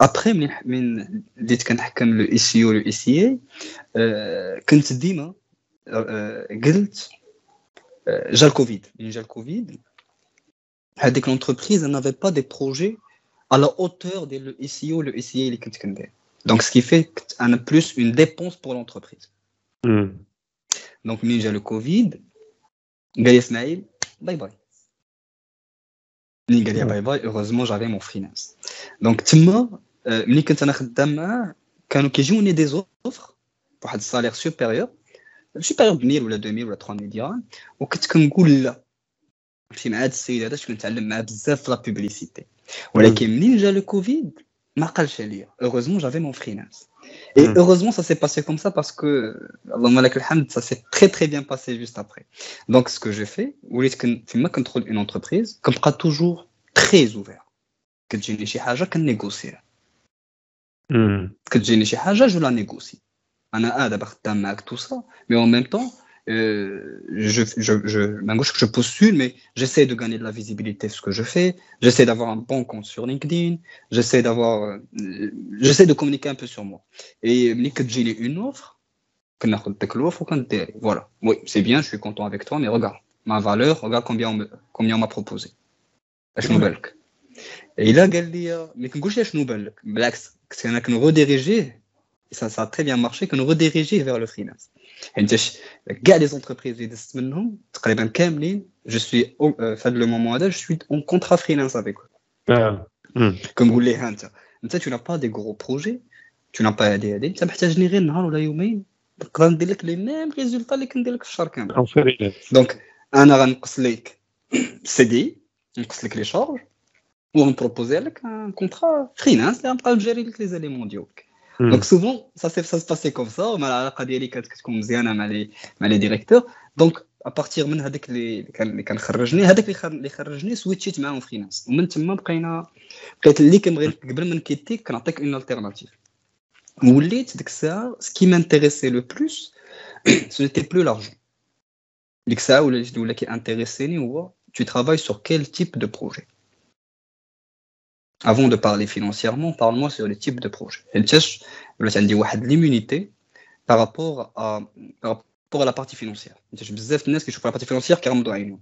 ابخي من من بديت كنحكم لو اي سي او لو اي سي اي كنت ديما قلت جا الكوفيد من جا الكوفيد هذيك لونتربريز نافي با دي بروجي على اوتور ديال لو اي سي او لو اي سي اي اللي كنت كندير Donc, ce qui fait un plus une dépense pour l'entreprise. Hmm. Donc, j'ai le Covid, bye bye. Hmm. Bye bye, heureusement, j'avais mon freelance. Donc, Tuma, euh, quand j'ai des offres pour un salaire supérieur, supérieur de 1000 ou 2000 ou 3000 dirhams, ou que tu me je suis un peu plus de la publicité. Mais hmm. quand j'ai le Covid, Heureusement, j'avais mon freelance. Et hmm. heureusement, ça s'est passé comme ça parce que, ça s'est très très bien passé juste après. Donc, ce que j'ai fait, ou je contrôle une entreprise, comme pas toujours très ouvert. Que j'ai une chose, je négocie. Que j'ai une chose, je la négocie. On a hâte d'avoir tout ça, mais en même temps, euh, je, je, postule, mais j'essaie de gagner de la visibilité sur ce que je fais. J'essaie d'avoir un bon compte sur LinkedIn. J'essaie d'avoir, euh, j'essaie de communiquer un peu sur moi. Et LinkedIn est une offre. Voilà. Oui, c'est bien, je suis content avec toi, mais regarde ma valeur, regarde combien on, m'a proposé. Et là, euh, mais c'est qu'on a rediriger, ça, ça a très bien marché, qu'on rediriger vers le freelance. حيتاش كاع لي زونتربريز اللي دزت منهم تقريبا كاملين جو سوي في هذا لو مومون هذا جو سوي اون كونترا فريلانس افيك كنقول ليه انت انت تو با دي غرو بروجي تو نا با هادي هادي انت محتاجني غير نهار ولا يومين نقدر ندير لك لي ميم ريزولتا اللي كندير لك في الشهر كامل دونك انا غنقص لك سي دي نقص لك لي شارج ونبروبوزي لك ان كونترا فريلانس اللي غنبقى نجيري لك لي زاليمون ديالك دونك سوفون سا سي سا سباسي كوم سا ومع العلاقه ديالي كانت كتكون مزيانه مع لي مع لي ديريكتور دونك ابارتيغ من هذاك اللي كان اللي كان خرجني هذاك اللي خرجني سويتشيت معاهم فريلانس ومن تما بقينا بقيت اللي كنبغي قبل ما نكيتيك كنعطيك اون التيرناتيف وليت ديك الساعه سكي مانتيريسي لو بلوس سو نيتي بلو لارجون ديك الساعه ولا ولا كي انتيريسيني هو tu travailles sur quel type de projet avant de parler financièrement, parle-moi sur le type de projet. Elle cherche l'immunité par rapport à, par rapport à la partie financière. Je qui la partie financière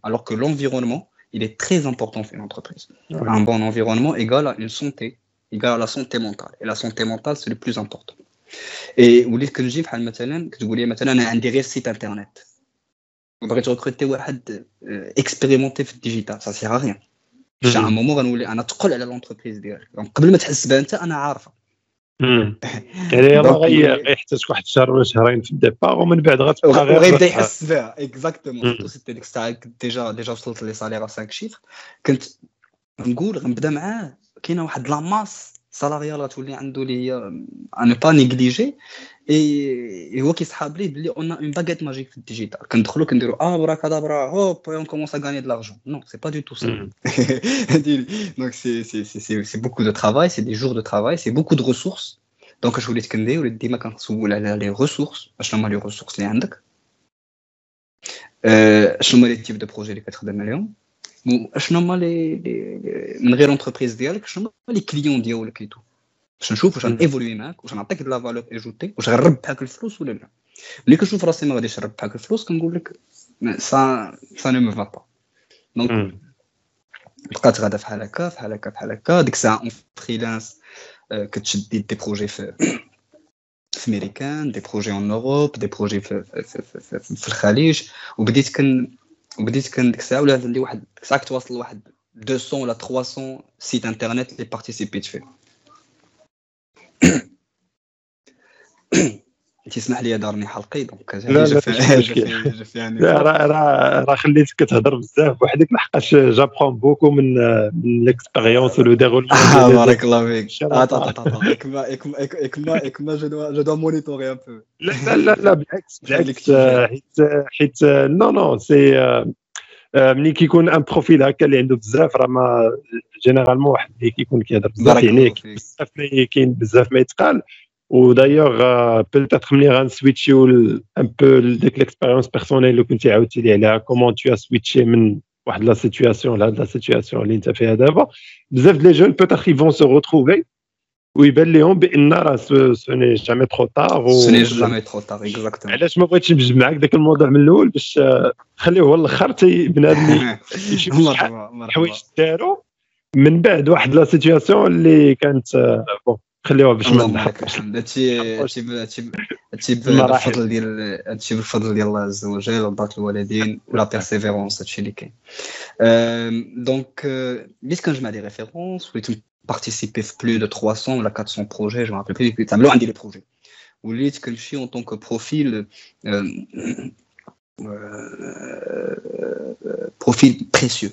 alors que l'environnement, il est très important pour une entreprise. Un bon environnement égale à une santé, égale à la santé mentale. Et la santé mentale, c'est le plus important. Et vous voulez que je que vous voulez maintenant un des site internet. On va recruter un euh, expérimenté digital, ça sert à rien. À un moment غنولي أنا تقول على لونتربريز ديالك. دونك قبل ما تحس بها انت أنا عارفة. يعني راه غيحتاج واحد الشهر ولا شهرين في الديبار ومن بعد غتبقى غير وغيبدا يحس بها. اكزاكتومون سيتي ديك الساعة ديجا ديجا وصلت لي سالير 5 شيفر كنت نقول غنبدا معاه كاينة واحد لاماس salariale غتولي عنده اللي هي à ne pas négliger et هو كيسحاب ليه بلي on a une baguette magique في الديجيتال كندخلوا كنديروا اه برا كدابرا هوب on commence à gagner de l'argent non c'est pas du tout ça donc c'est c'est c'est c'est beaucoup de travail c'est des jours de travail c'est beaucoup de ressources دونك اش وليت كندير وليت ديما كنسول على لي ريسورس اشنو هما لي ريسورس اللي عندك شنو هما لي تيب دو بروجي اللي كتخدم عليهم شنو هما لي من غير اونتربريز ديالك شنو هما لي كليون ديالك ايتو باش نشوف واش غنيفولوي معاك واش نعطيك لا فالور ايجوتي واش غنربحك الفلوس ولا لا ملي كنشوف راسي ما غاديش نربحك الفلوس كنقول لك سا سا نو مو فا با دونك بقات غادا فحال هكا فحال هكا فحال هكا ديك الساعه اون فريلانس كتشد دي بروجي في في امريكان دي بروجي اون اوروب دي بروجي في, في, في, في, في الخليج وبديت كن وبديت كان ديك الساعه ولا عندي واحد ديك الساعه كنت واصل لواحد 200 ولا 300 سيت انترنت اللي بارتيسيبيت فيه تسمح لي دارني حلقي دونك لا لا يعني لا راه راه راه خليتك كتهضر بزاف وحدك لحقاش جابخون بوكو من من ليكسبيريونس ولو ديغولمون آه بارك الله فيك. اكما جو دو جو دو مونيتوري ان بو لا لا لا بالعكس بالعكس حيت حيت نو نو سي ملي كيكون ان بروفيل هكا اللي عنده بزاف راه ما جينيرالمون واحد اللي كيكون كيهضر بزاف يعني بزاف كاين بزاف ما يتقال. ودايوغ بيتيتر ملي غنسويتشيو ان بو ديك ليكسبيريونس بيرسونيل اللي كنتي عاودتي لي عليها كومون تو سويتشي من واحد لا سيتوياسيون لهاد لا سيتوياسيون اللي انت فيها دابا بزاف لي جون بيتيتر يفون سو روتروفي ويبان لهم بان راه سوني جامي ترو تار سوني جامي ترو تار اكزاكتومون علاش ما بغيتش نبجد معاك ذاك الموضوع من الأول باش خليه هو الآخر تي بنادم يشوف حوايج داروا من بعد واحد لا سيتوياسيون اللي كانت بون خليوها باش ما نحكمش هادشي هادشي هادشي بالفضل ديال هادشي بالفضل ديال الله عز وجل وبركه الوالدين ولا بيرسيفيرونس هادشي اللي كاين دونك بديت كنجمع دي ريفيرونس وليت participer في plus de 300 ولا 400 projets je me rappelle plus تعملوا عندي لي بروجي وليت كنمشي en tant que profil profil précieux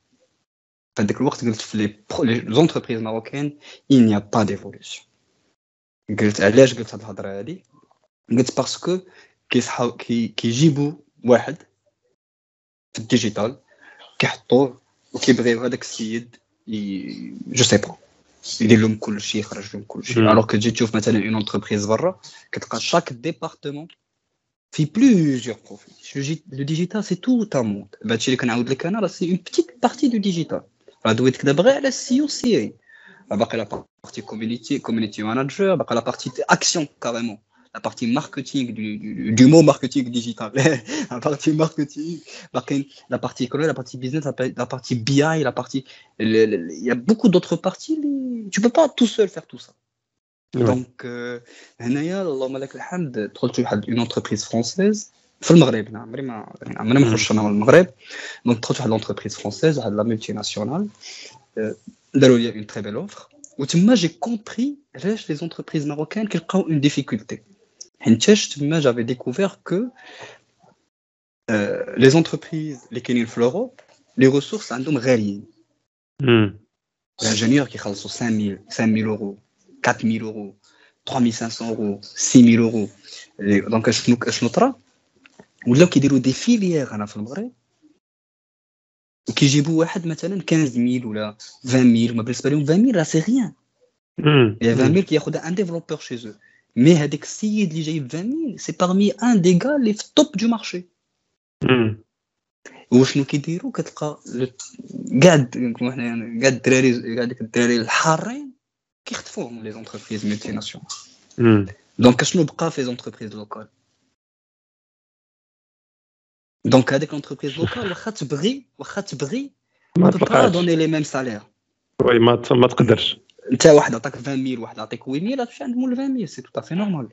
في هذاك الوقت قلت في لي زونتربريز ماروكين il n'y a pas d'évolution قلت علاش قلت هاد الهضره هادي قلت باسكو كيصحاو كيجيبوا واحد في الديجيتال كيحطوه وكيبغيو هذاك السيد جو سي با يدير لهم كل شيء يخرج لهم كل شيء الوغ كو تجي تشوف مثلا اون انتربريز برا كتلقى شاك ديبارتمون في بلوزيور بروفيل لو ديجيتال سي تو تا موند هادشي اللي كنعاود لك انا راه سي اون بتيت بارتي دو ديجيتال راه دويت كذا غير على السي او سي اي باقي لا بارتي كوميونيتي كوميونيتي مانجر باقي لا بارتي اكسيون كاريمون la partie marketing du, du, du mot marketing digital. la partie marketing, la partie économie, la partie business, la, la partie BI, la partie. Il y a beaucoup d'autres parties. Les... Tu peux pas tout seul faire tout ça. Ouais. Donc, هنايا اللهم لك الحمد دخلت واحد اون انتربريز فرونسيز في المغرب نعم عمري ما عمري ما نخرجش انا من المغرب دونك دخلت واحد لونتربريز فرونسيز واحد لا ملتي ناسيونال داروا لي اون تري بيل اوفر وتما جي كومبري علاش لي زونتربريز ماروكان كيلقاو اون ديفيكولتي حيتاش تما جافي ديكوفير كو لي زونتربريز اللي كاينين في لوروب لي ريسورس عندهم غاليين الانجينيور كيخلصوا 5000 5000 اورو 4000 اورو 3500 اورو 6000 اورو دونك شنو شنو طرا ولاو كيديروا دي فيليير هنا في المغرب وكيجيبوا واحد مثلا 15000 ولا 20000 ما بالنسبه لهم 20000 راه سي ريان يا 20000 كياخذها ان ديفلوبور شي زو مي هذاك السيد اللي جايب 20000 سي بارمي ان دي غا اللي في التوب دو مارشي وشنو كيديروا كتلقى كاع كاع الدراري كاع ديك الدراري الحارين كيخطفوهم لي زونتربريز ملتي ناسيونال دونك شنو بقى في زونتربريز لوكال دونك هذيك لونتربريز لوكال واخا تبغي واخا تبغي ما با دوني لي ميم سالير وي ما ما تقدرش انت واحد عطاك 20000 واحد عطيك 8000 تمشي عند مول 20000 سي تو افي نورمال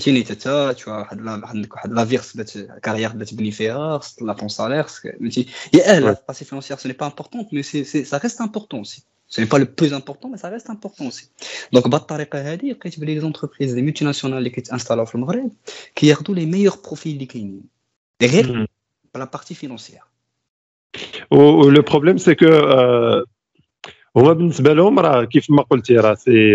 فهمتيني حتى tu واحد عندك واحد لا فيغ بدات كارير بدات تبني فيها خصك لا طون سالير فهمتي يا اه باسي فينونسيير سي با امبورطون مي سي سا ريست امبورطون سي سي با لو بلوز امبورطون مي سا ريست امبورطون سي دونك بهاد الطريقه هادي لقيت بلي لي زونتربريز لي مولتي ناسيونال اللي كيتانستالاو في المغرب كياخذوا لي ميور بروفيل اللي كاينين Derrière, hmm. la partie financière. Oh, oh, le problème, c'est que euh, هما بالنسبه لهم راه كيف ما قلتي راه سي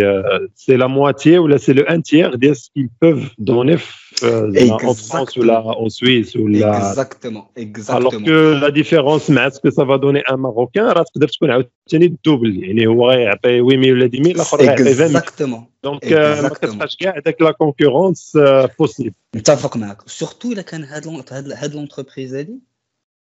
سي لا مواتيي ولا سي لو ان تيير ديال سكيل بوف دوني في اون فرانس ولا اون سويس ولا اكزاكتومون الوغ كو لا ديفيرونس مع سكو سا فا دوني ان ماروكان راه تقدر تكون عاوتاني الدوبل يعني هو غيعطي 8000 ولا 10000 الاخر غيعطي 20000 اكزاكتومون دونك ما كتبقاش كاع داك لا كونكورونس بوسيبل متفق معك سورتو الا كان هاد هاد لونتربريز هادي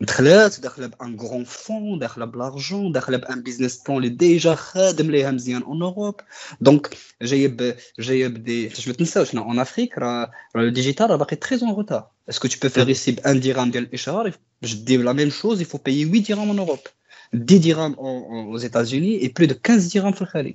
دخلات داخله بان غران فون داخله بلارجون داخله بان بيزنس بلان اللي ديجا خادم ليها مزيان اون اوروب دونك جايب جايب دي باش ما تنساوش اون افريك راه راه الديجيتال راه باقي تري اون روتار اسكو تو بو فيغ ايسي بان ديرام ديال الاشهار باش دير لا ميم شوز يفو بايي 8 ديرام اون اوروب 10 ديرام aux États-Unis et plus de 15 ديرام في الخليج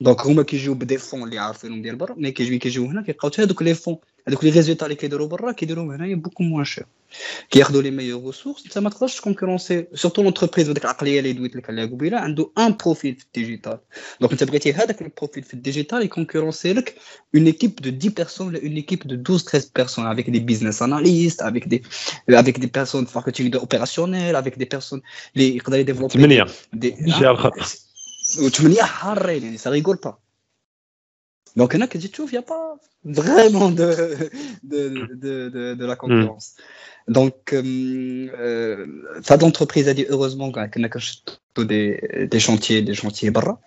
دونك هما كيجيو بدي فون اللي عارفينهم ديال برا ملي كيجيو كيجيو هنا كيلقاو حتى هذوك لي فون هذوك لي ريزولتا اللي كيديروا برا كيديروهم هنايا بوكو موان شير كياخذوا لي ميور ريسورس انت ما تقدرش تكونكورونسي سورتو لونتربريز بديك العقليه اللي دويت لك عليها قبيله عنده ان بروفيل في الديجيتال دونك انت بغيتي هذاك البروفيل في الديجيتال يكونكورونسي لك اون ايكيب دو 10 بيرسون ولا اون ايكيب دو 12 13 بيرسون افيك دي بيزنس اناليست افيك دي افيك دي بيرسون في ماركتينغ اوبيراسيونيل افيك دي بيرسون اللي يقدر يديفلوبي ثمانيه جهه الخط وثمانيه حارين يعني سا ريغول با Donc, هنا كتجي تشوف يا با فريمون دو دو دو دو دو لا كونكورونس دونك في هاد لونتربريز هادي اوروزمون كنا كنشدو دي دي شونتيي دي شونتيي برا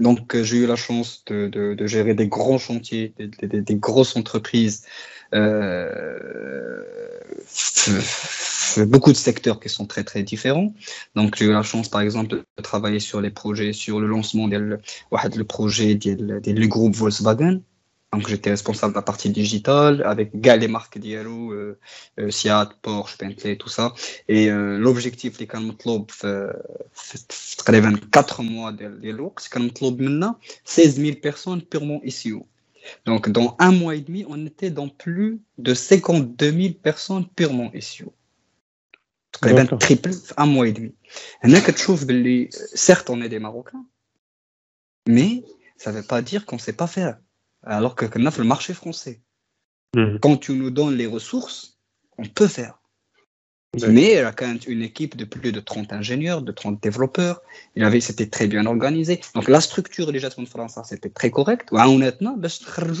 Donc, j'ai eu la chance de, de, de, gérer des grands chantiers, des, des, des grosses entreprises, euh, Euh, euh, beaucoup de secteurs qui sont très très différents. Donc j'ai eu la chance par exemple de travailler sur les projets, sur le lancement du le projet du groupe Volkswagen. Donc j'étais responsable de la partie digitale avec les marques Diallo, euh, euh, Seat, Porsche, Bentley, tout ça. Et euh, l'objectif les club fait 24 mois de l'Elux, 16 000 personnes purement ici. Donc, dans un mois et demi, on était dans plus de 52 000 personnes purement SEO. تقريبا triple في un mois et demi. هنا كتشوف باللي certes on est des Marocains, mais ça veut pas dire qu'on sait pas faire. alors que كنا في المارشي français. Mhm. Quand tu nous donnes les ressources, on peut Mais a quand même une équipe de plus de 30 ingénieurs, de 30 développeurs. Il avait, c'était très bien organisé. Donc la structure déjà de France, c'était très correct. Honnêtement, ben,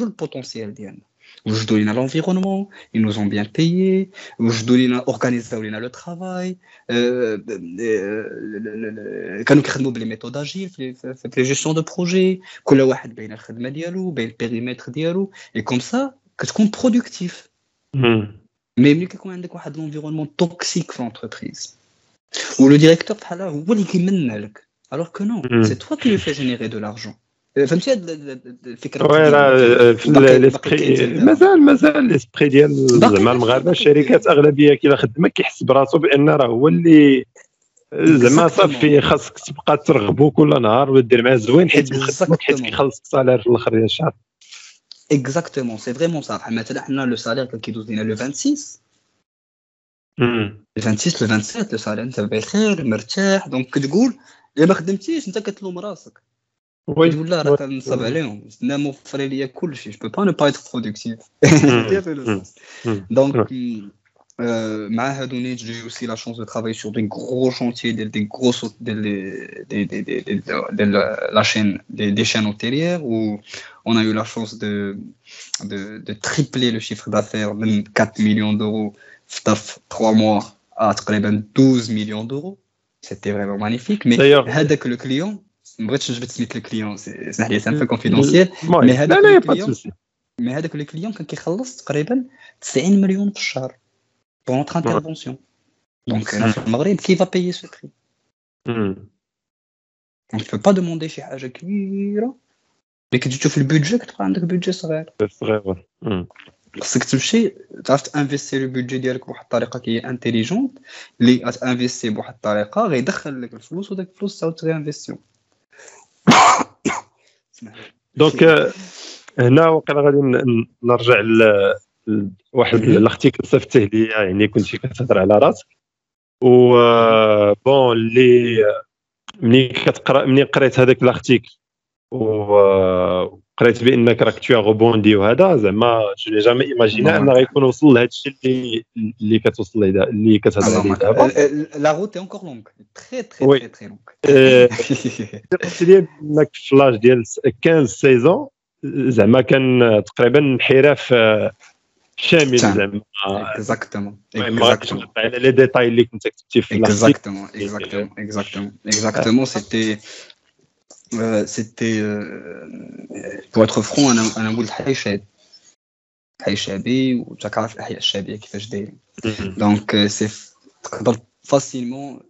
le potentiel d'Yann. Je donne l'environnement, ils nous ont bien payés, je donne organisé le travail, euh, euh, quand nous créons les méthodes agiles, les gestions de projet, que le ben, ben, périmètre et comme ça, que ce qu'on productif. Hmm. مي ملي كيكون عندك واحد لونفيرونمون توكسيك في لونتربريز ولو ديريكتور بحال هو اللي كيمنى لك الوغ كو نو سي توا كي في جينيري دو لارجون فهمتي هاد الفكرة وي راه في ليسبري مازال مازال ليسبري ديال زعما المغاربه الشركات اغلبيه كي خدمه كيحس براسو بان راه هو اللي زعما صافي خاصك تبقى ترغبو كل نهار ودير معاه زوين حيت حيت كيخلصك سالير في الآخر ديال الشهر اكزاكتومون سي فريمون صح بحال مثلا حنا لو سالير كان كيدوز لينا لو 26 لو 26 لو 27 لو سالير انت بخير مرتاح دونك كتقول الا ما خدمتيش انت كتلوم راسك وي ولا راه كنصاب عليهم انا موفر ليا كلشي جو با نو با ايتر برودكتيف دونك Euh, j'ai eu aussi la chance de travailler sur des gros chantiers, des, des grosses, des, des, de la, chaîne, des, chaînes hôtelières où on a eu la chance de, de, tripler le chiffre d'affaires, même 4 millions d'euros, staff 3 mois à 12 millions d'euros. C'était vraiment magnifique. Mais avec le client, je vais te mettre le client, c'est un peu confidentiel. Mais avec le client, mais avec le client, quand il 90 millions par مليون في الشهر بون نوتر انترفونسيون دونك هنا في المغرب كي فا بايي سو بري دونك تو با دوموندي شي حاجه كبيره مي كي تشوف البودجي كتبقى عندك بودجي صغير صغير خصك تمشي تعرف تانفيستي لو بودجي ديالك بواحد الطريقه كي انتيليجونت اللي غتانفيستي بواحد الطريقه غيدخل لك الفلوس وداك الفلوس تعاود تغيانفيستيو دونك هنا وقيلا غادي نرجع لواحد الارتيكل صيفطته لي يعني كنتي كتهضر على راسك. و بون اللي ملي كتقرأ ملي قريت هذاك الارتيكل وقريت بأنك راك تو غوبوندي وهذا زعما جو جامي ايماجينا ان غيكون وصل لهذا الشيء اللي اللي كتوصل ليه اللي كتهضر عليه دابا. لا روت اي انكور لونغ تري تري تري تري لونغ قلت لي أنك في لاج ديال 15 سيزون زعما كان تقريبا انحراف شامل زعما اكزاكتومون على لي ديتاي اللي كنت كتبتي في اكزاكتومون اكزاكتومون اكزاكتومون اكزاكتومون سيتي سيتي بو اتر فرون انا انا نقول حي شعبي حي شعبي وراك عارف الاحياء الشعبيه كيفاش دايرين دونك سي تقدر فاسيلمون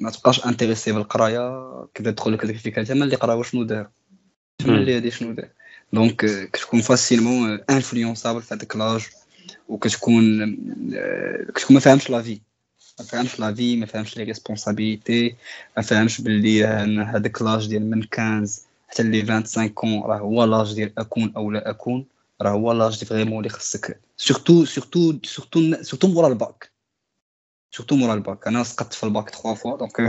ما تبقاش انتريسي بالقرايه كذا تدخل لك هذيك الفكره تما اللي قرا شنو دار تما اللي هادي شنو دار دونك كتكون فاسيلمون انفلونسابل في هذاك لاج وكتكون كتكون ما فاهمش لا في ما فهمش لا في ما فهمش لي ريسبونسابيلتي ما فهمش باللي هذاك لاج ديال من 15 حتى لي 25 كون راه هو لاج ديال اكون او لا اكون راه هو لاج دي فريمون اللي خصك سورتو سورتو سورتو سورتو مورا الباك سورتو مورا الباك انا سقطت في الباك 3 فوا دونك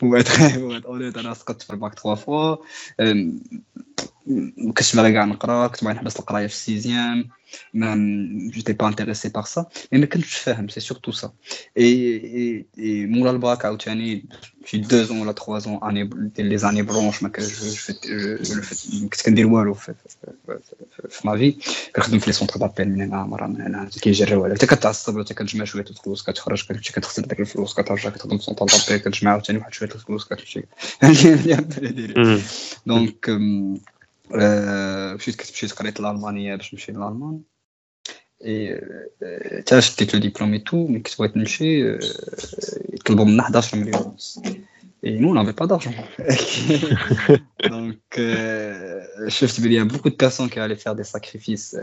بو اتر اونيت انا سقطت في الباك 3 فوا ما كنتش باغي كاع نقرا كنت باغي نحبس القرايه في السيزيام ما جيتي با انتريسي بار سا مي ما كنتش فاهم سي سورتو سا اي اي مورا الباك عاوتاني شي دو زون ولا تخوا زون اني ديال لي زاني بلونش ما كنت كندير والو في ما في كنخدم في لي سونتر دابيل من هنا مره من هنا كيجريو عليك حتى كتعصب ولا كتجمع شويه الفلوس كتخرج كتمشي كتخسر داك الفلوس كترجع كتخدم في سونتر دابيل كتجمع عاوتاني واحد شويه الفلوس كتمشي دونك مشيت مشيت قريت الالمانيه باش نمشي لالمان اي حتى شديت لو ديبلوم اي تو ملي كنت بغيت نمشي يطلبوا منا 11 مليون ونص اي نو نافي با دارجون دونك شفت بلي بوكو دو بيرسون كي علي فير دي ساكريفيس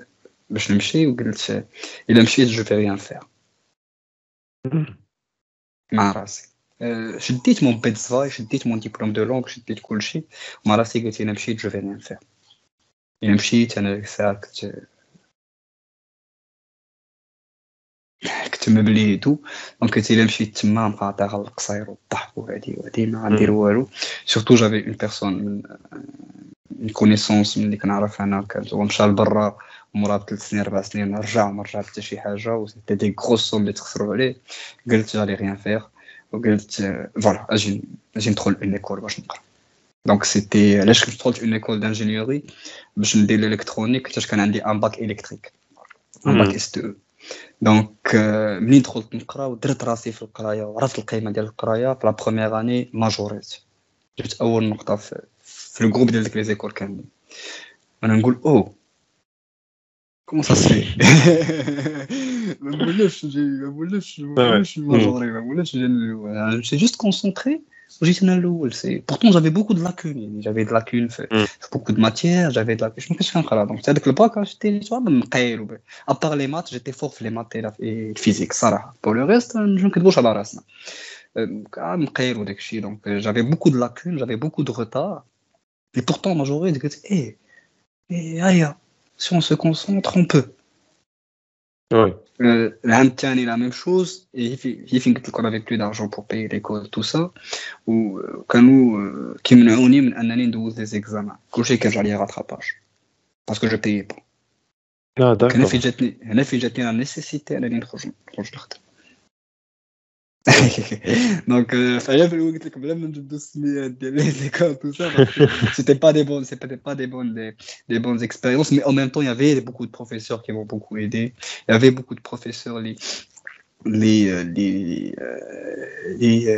باش نمشي وقلت الا مشيت جو في ريان فير مع راسي شديت مون بيتزفاي شديت مون ديبلوم دو لونغ شديت كلشي مع راسي قلت الا مشيت جو في ريان فير الا مشيت أنا ديك الساعة كنت كنت مبلي تو. دونك قلت إلا مشيت تما نقاطع على القصير والضحك وهادي وهادي ما غندير والو. سورتو جافي اون بيرسون من من كونيسونس من اللي كنعرف أنا كانت هو مشى لبرا مورا بثلاث سنين أربع سنين رجع وما رجع حتى شي حاجة و سيتي دي غروس سوم اللي تخسروا عليه. قلت جالي ريان فيغ وقلت فوالا أجي أجي ندخل اون ايكول باش نقرا. دونك سيتي علاش كنت دخلت اون ايكول دانجينيوري باش ندير الالكترونيك حيت كان عندي ان باك الكتريك ان باك اس تو دونك منين دخلت نقرا ودرت راسي في القرايه وعرفت القيمه ديال القرايه في لا بروميير اني ماجوريت جبت اول نقطه في, في الجروب ديال ديك لي زيكول كاملين انا نقول او كومون سا سي ما نولفش نجي ما نولفش ما نولفش ماجوري ما نولفش جي جوست كونسونطري Pourtant, j'avais beaucoup de lacunes. J'avais de lacunes, mm. beaucoup de matières, j'avais de lacunes. Je me suis là. Donc, avec le bac, j'étais, à part les maths, j'étais fort les maths et la physique, ça. Pour le reste, je à euh, ah, donc euh, j'avais beaucoup de lacunes, j'avais beaucoup de retard. Et pourtant, ma journée, hey, eh, eh, hey, si on se concentre, on peut. Oui. L'Hamtani, la même chose, et il fait qu'on avait plus d'argent pour payer l'école, tout ça, ou quand nous, qui me l'ont un année de des examens, que j'ai qu'un joli rattrapage, parce que je payais pas. Ah, d'accord. Quand j'ai la nécessité à l'année de Donc, euh, fallait le problème de les écoles, tout ça. C'était pas des bonnes, c'était pas des bonnes, des, des, bonnes expériences, mais en même temps, il y avait beaucoup de professeurs qui m'ont beaucoup aidé. Il y avait beaucoup de professeurs, اللي اللي اللي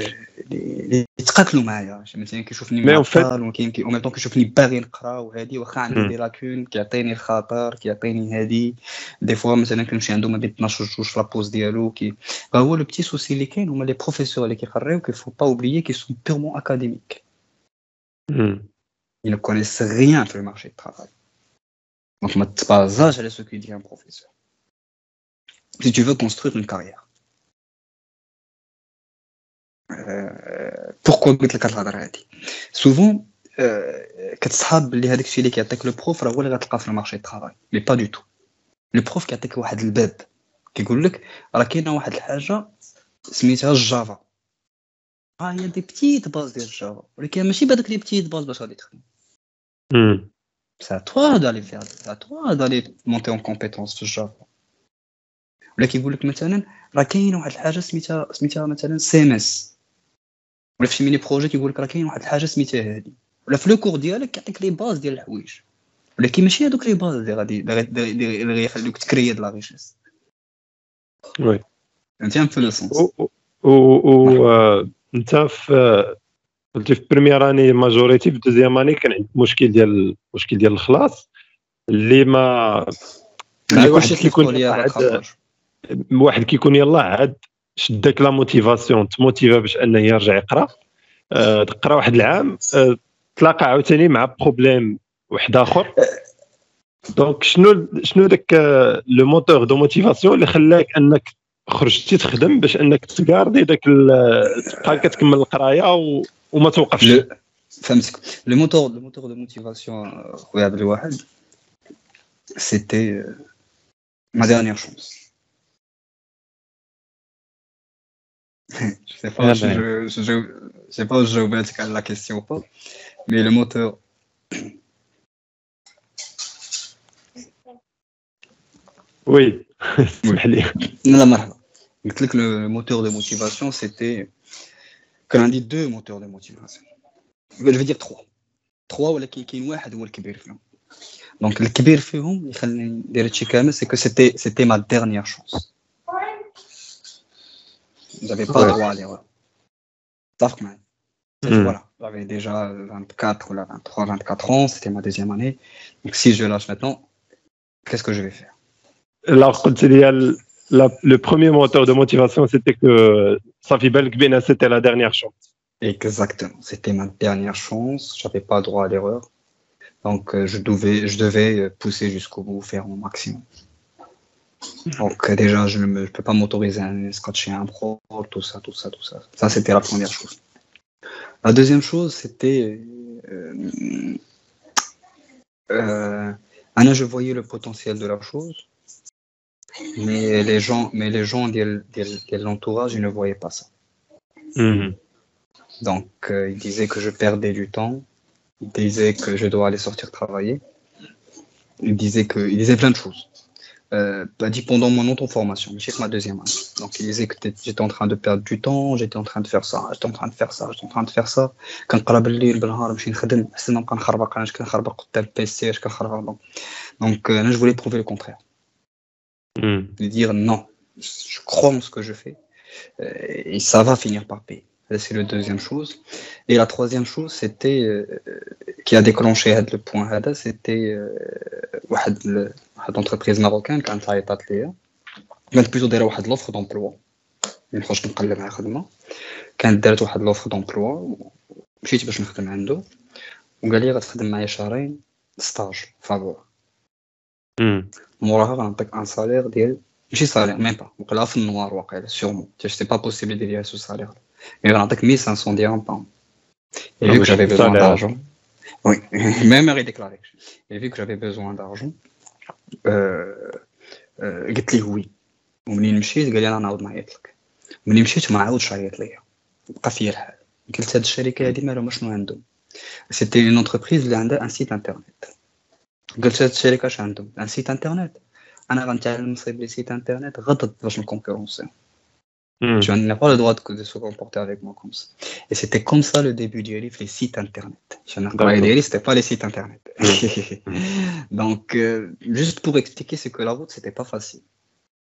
اللي يتقاتلوا معايا مثلا كيشوفني معطل وكاين او ميم طون كيشوفني باغي نقرا وهادي واخا عندي دي لاكون كيعطيني الخطر كيعطيني هادي دي فوا مثلا كنمشي عنده ما بين 12 جوج في لابوز ديالو كي هو لو بتي سوسي اللي كاين هما لي بروفيسور اللي كيقريو كيفو با اوبليي كي سون بيرمون اكاديميك Ils ne connaissent rien sur le marché du travail. Donc, je ne pas à ce que dit un professeur. Si tu veux construire une carrière, بوركوا قلت لك الهضره هادي سوفون كتصحاب اللي هذاك الشيء اللي كيعطيك لو بروف راه هو اللي غتلقاه في المارشي ترافاي مي با دو تو لو بروف كيعطيك واحد الباب كيقول لك راه كاينة واحد الحاجة سميتها الجافا. ها هي دي بتيت باز ديال الجافا. ولكن ماشي بهذوك لي بتيت باز باش غادي تخدم. سا توا دالي فيها سا توا دالي مونتي اون كومبيتونس في الجافا ولا كيقول لك مثلا راه كاينة واحد الحاجة سميتها سميتها مثلا سي ام اس ولا في ميني بروجي كيقول لك راه كاين واحد الحاجة سميتها هادي. ولا في لو كور ديالك كيعطيك لي باز ديال الحوايج. ولكن ماشي هذوك لي باز اللي غادي اللي غيخليوك تكري د لا ريشيس وي. انت ان بو لو سونس و انت في قلتي في بريمير اني ماجوريتي في دوزيام اني كان عندك مشكل ديال مشكل ديال الخلاص. اللي ما واحد كيكون واحد كيكون يلاه عاد شدك لا موتيفاسيون تموتيفا باش أنه يرجع يقرأ. أه تقرأ واحد العام أه تلاقى عاوتاني مع بروبليم واحد آخر. دونك شنو شنو داك لو موتور دو موتيفاسيون اللي خلاك أنك خرجتي تخدم باش أنك تكاردي داك تبقى كتكمل القراية. وما توقفش؟ فهمتك. لو موتور لو موتور دو موتيفاسيون خويا عبد الواحد سيتي ما ديرنيير شونس je sais pas, ah ben. je, je, j'ai oublié la question ou pas, mais le moteur. Oui. oui. non, non, le moteur de motivation, c'était qu'on a dit deux moteurs de motivation. Je veux dire trois. Trois ou qui est ou le kibir Donc le kibir c'est que c'était c'était ma dernière chance. J'avais pas ouais. droit à l'erreur. Darkman. Mm. Voilà, j'avais déjà 24 ou 23, 24 ans, c'était ma deuxième année. Donc si je lâche maintenant, qu'est-ce que je vais faire? Alors, le, le premier moteur de motivation, c'était que Safi Belkbina, c'était la dernière chance. Exactement, c'était ma dernière chance, j'avais pas droit à l'erreur. Donc euh, je devais, je devais pousser jusqu'au bout, faire mon maximum. Donc déjà, je ne peux pas m'autoriser à scotcher un pro, tout ça, tout ça, tout ça. Ça, c'était la première chose. La deuxième chose, c'était... Euh, euh, Anna, je voyais le potentiel de la chose, mais les gens, mais les gens de, l'entourage, ils ne voyaient pas ça. Mm-hmm. Donc, euh, ils disaient que je perdais du temps, ils disaient que je dois aller sortir travailler, ils disaient que, ils disaient plein de choses euh, bah, dit pendant mon auto-formation, c'est ma deuxième année. Donc, il disait que j'étais en train de perdre du temps, j'étais en train de faire ça, j'étais en train de faire ça, j'étais en train de faire ça. Quand بالليل بالنهار نمشي نخدم حسن نبقى نخربق انا كنخربق قدام البيسي اش كنخربق donc euh, je voulais prouver le contraire mm. de dire non je crois en ce que je fais euh, et ça va finir par payer c'est la deuxième chose et la troisième chose c'était euh, qui a déclenché le point c'était واحد واحد لونتربريز ماروكان كانت عيطات ليا كانت بلوتو دايره واحد لوفر دومبلوا ما نخرج نقلب على خدمه كانت دارت واحد لوفر دومبلوا مشيت باش نخدم عنده وقال لي غتخدم معايا شهرين ستاج فابور موراها غنعطيك ان سالير ديال ماشي سالير ميم با وقيلا في النوار واقيلا سيغمون تاش سي با بوسيبل ندير سو سالير مي غنعطيك 1500 درهم باون Et vu que j'avais besoin d'argent, oui, même redéclaré. Et vu que j'avais besoin d'argent, euh, euh, oui. ومنين مشيت قال لي انا نعاود نعيط لك ملي مشيت ما عاودش عيط ليا بقى فيا الحال قلت هاد الشركه هادي مالهم شنو عندهم سيتي اون انتربريز اللي عندها ان سيت انترنت قلت هاد الشركه اش عندهم ان سيت انترنت انا غنتعلم نصيب لي سيت انترنت غضب باش نكونكورونسي tu n'as pas le droit de, se comporter avec moi comme ça. Et c'était comme ça le début du livre, les sites internet. C'était pas les sites internet. Donc, euh, juste pour expliquer, c'est que la route, c'était pas facile.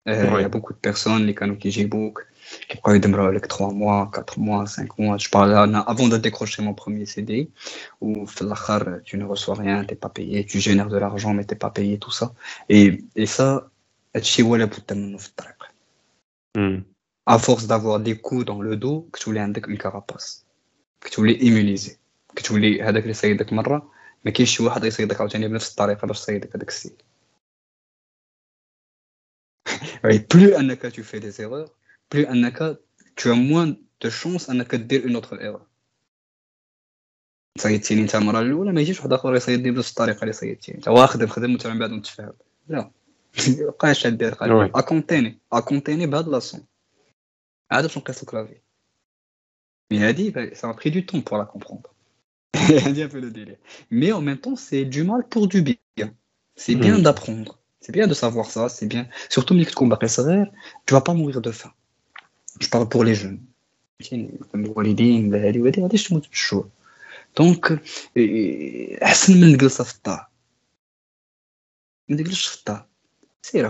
Euh, il y a beaucoup de personnes, les canaux qui G-Book, qui prennent avec 3 mois, 4 mois, 5 mois. Je parle avant de décrocher mon premier CD, où tu ne reçois rien, tu n'es pas payé, tu génères de l'argent, mais tu n'es pas payé, tout ça. Et, et ça, mm. À force d'avoir des coups dans le dos, que tu voulais une carapace, que tu voulais immuniser, que tu voulais هذاك اللي صيدك مرة ما كاينش شي واحد يصيدك عاوتاني بنفس الطريقة باش تصيدك هذاك السيد plus Anaka tu fais des erreurs, plus Anaka tu as moins de chances Anaka de dire une autre erreur. صيدتيني انت المره الاولى ما يجيش واحد اخر يصيدني بنفس الطريقة اللي صيدتيني انت واخد خدم وانت من بعد متفاهم لا مابقاش دير اكونتيني اكونتيني بهاد لاصون adoption. Mais elle a dit, bah, ça m'a pris du temps pour la comprendre. elle a dit un peu le délai. Mais en même temps, c'est du mal pour du bien. C'est bien hmm. d'apprendre. C'est bien de savoir ça. C'est bien. Surtout, mais combat tu vas pas mourir de faim. Je parle pour les jeunes. Donc, euh, euh, c'est la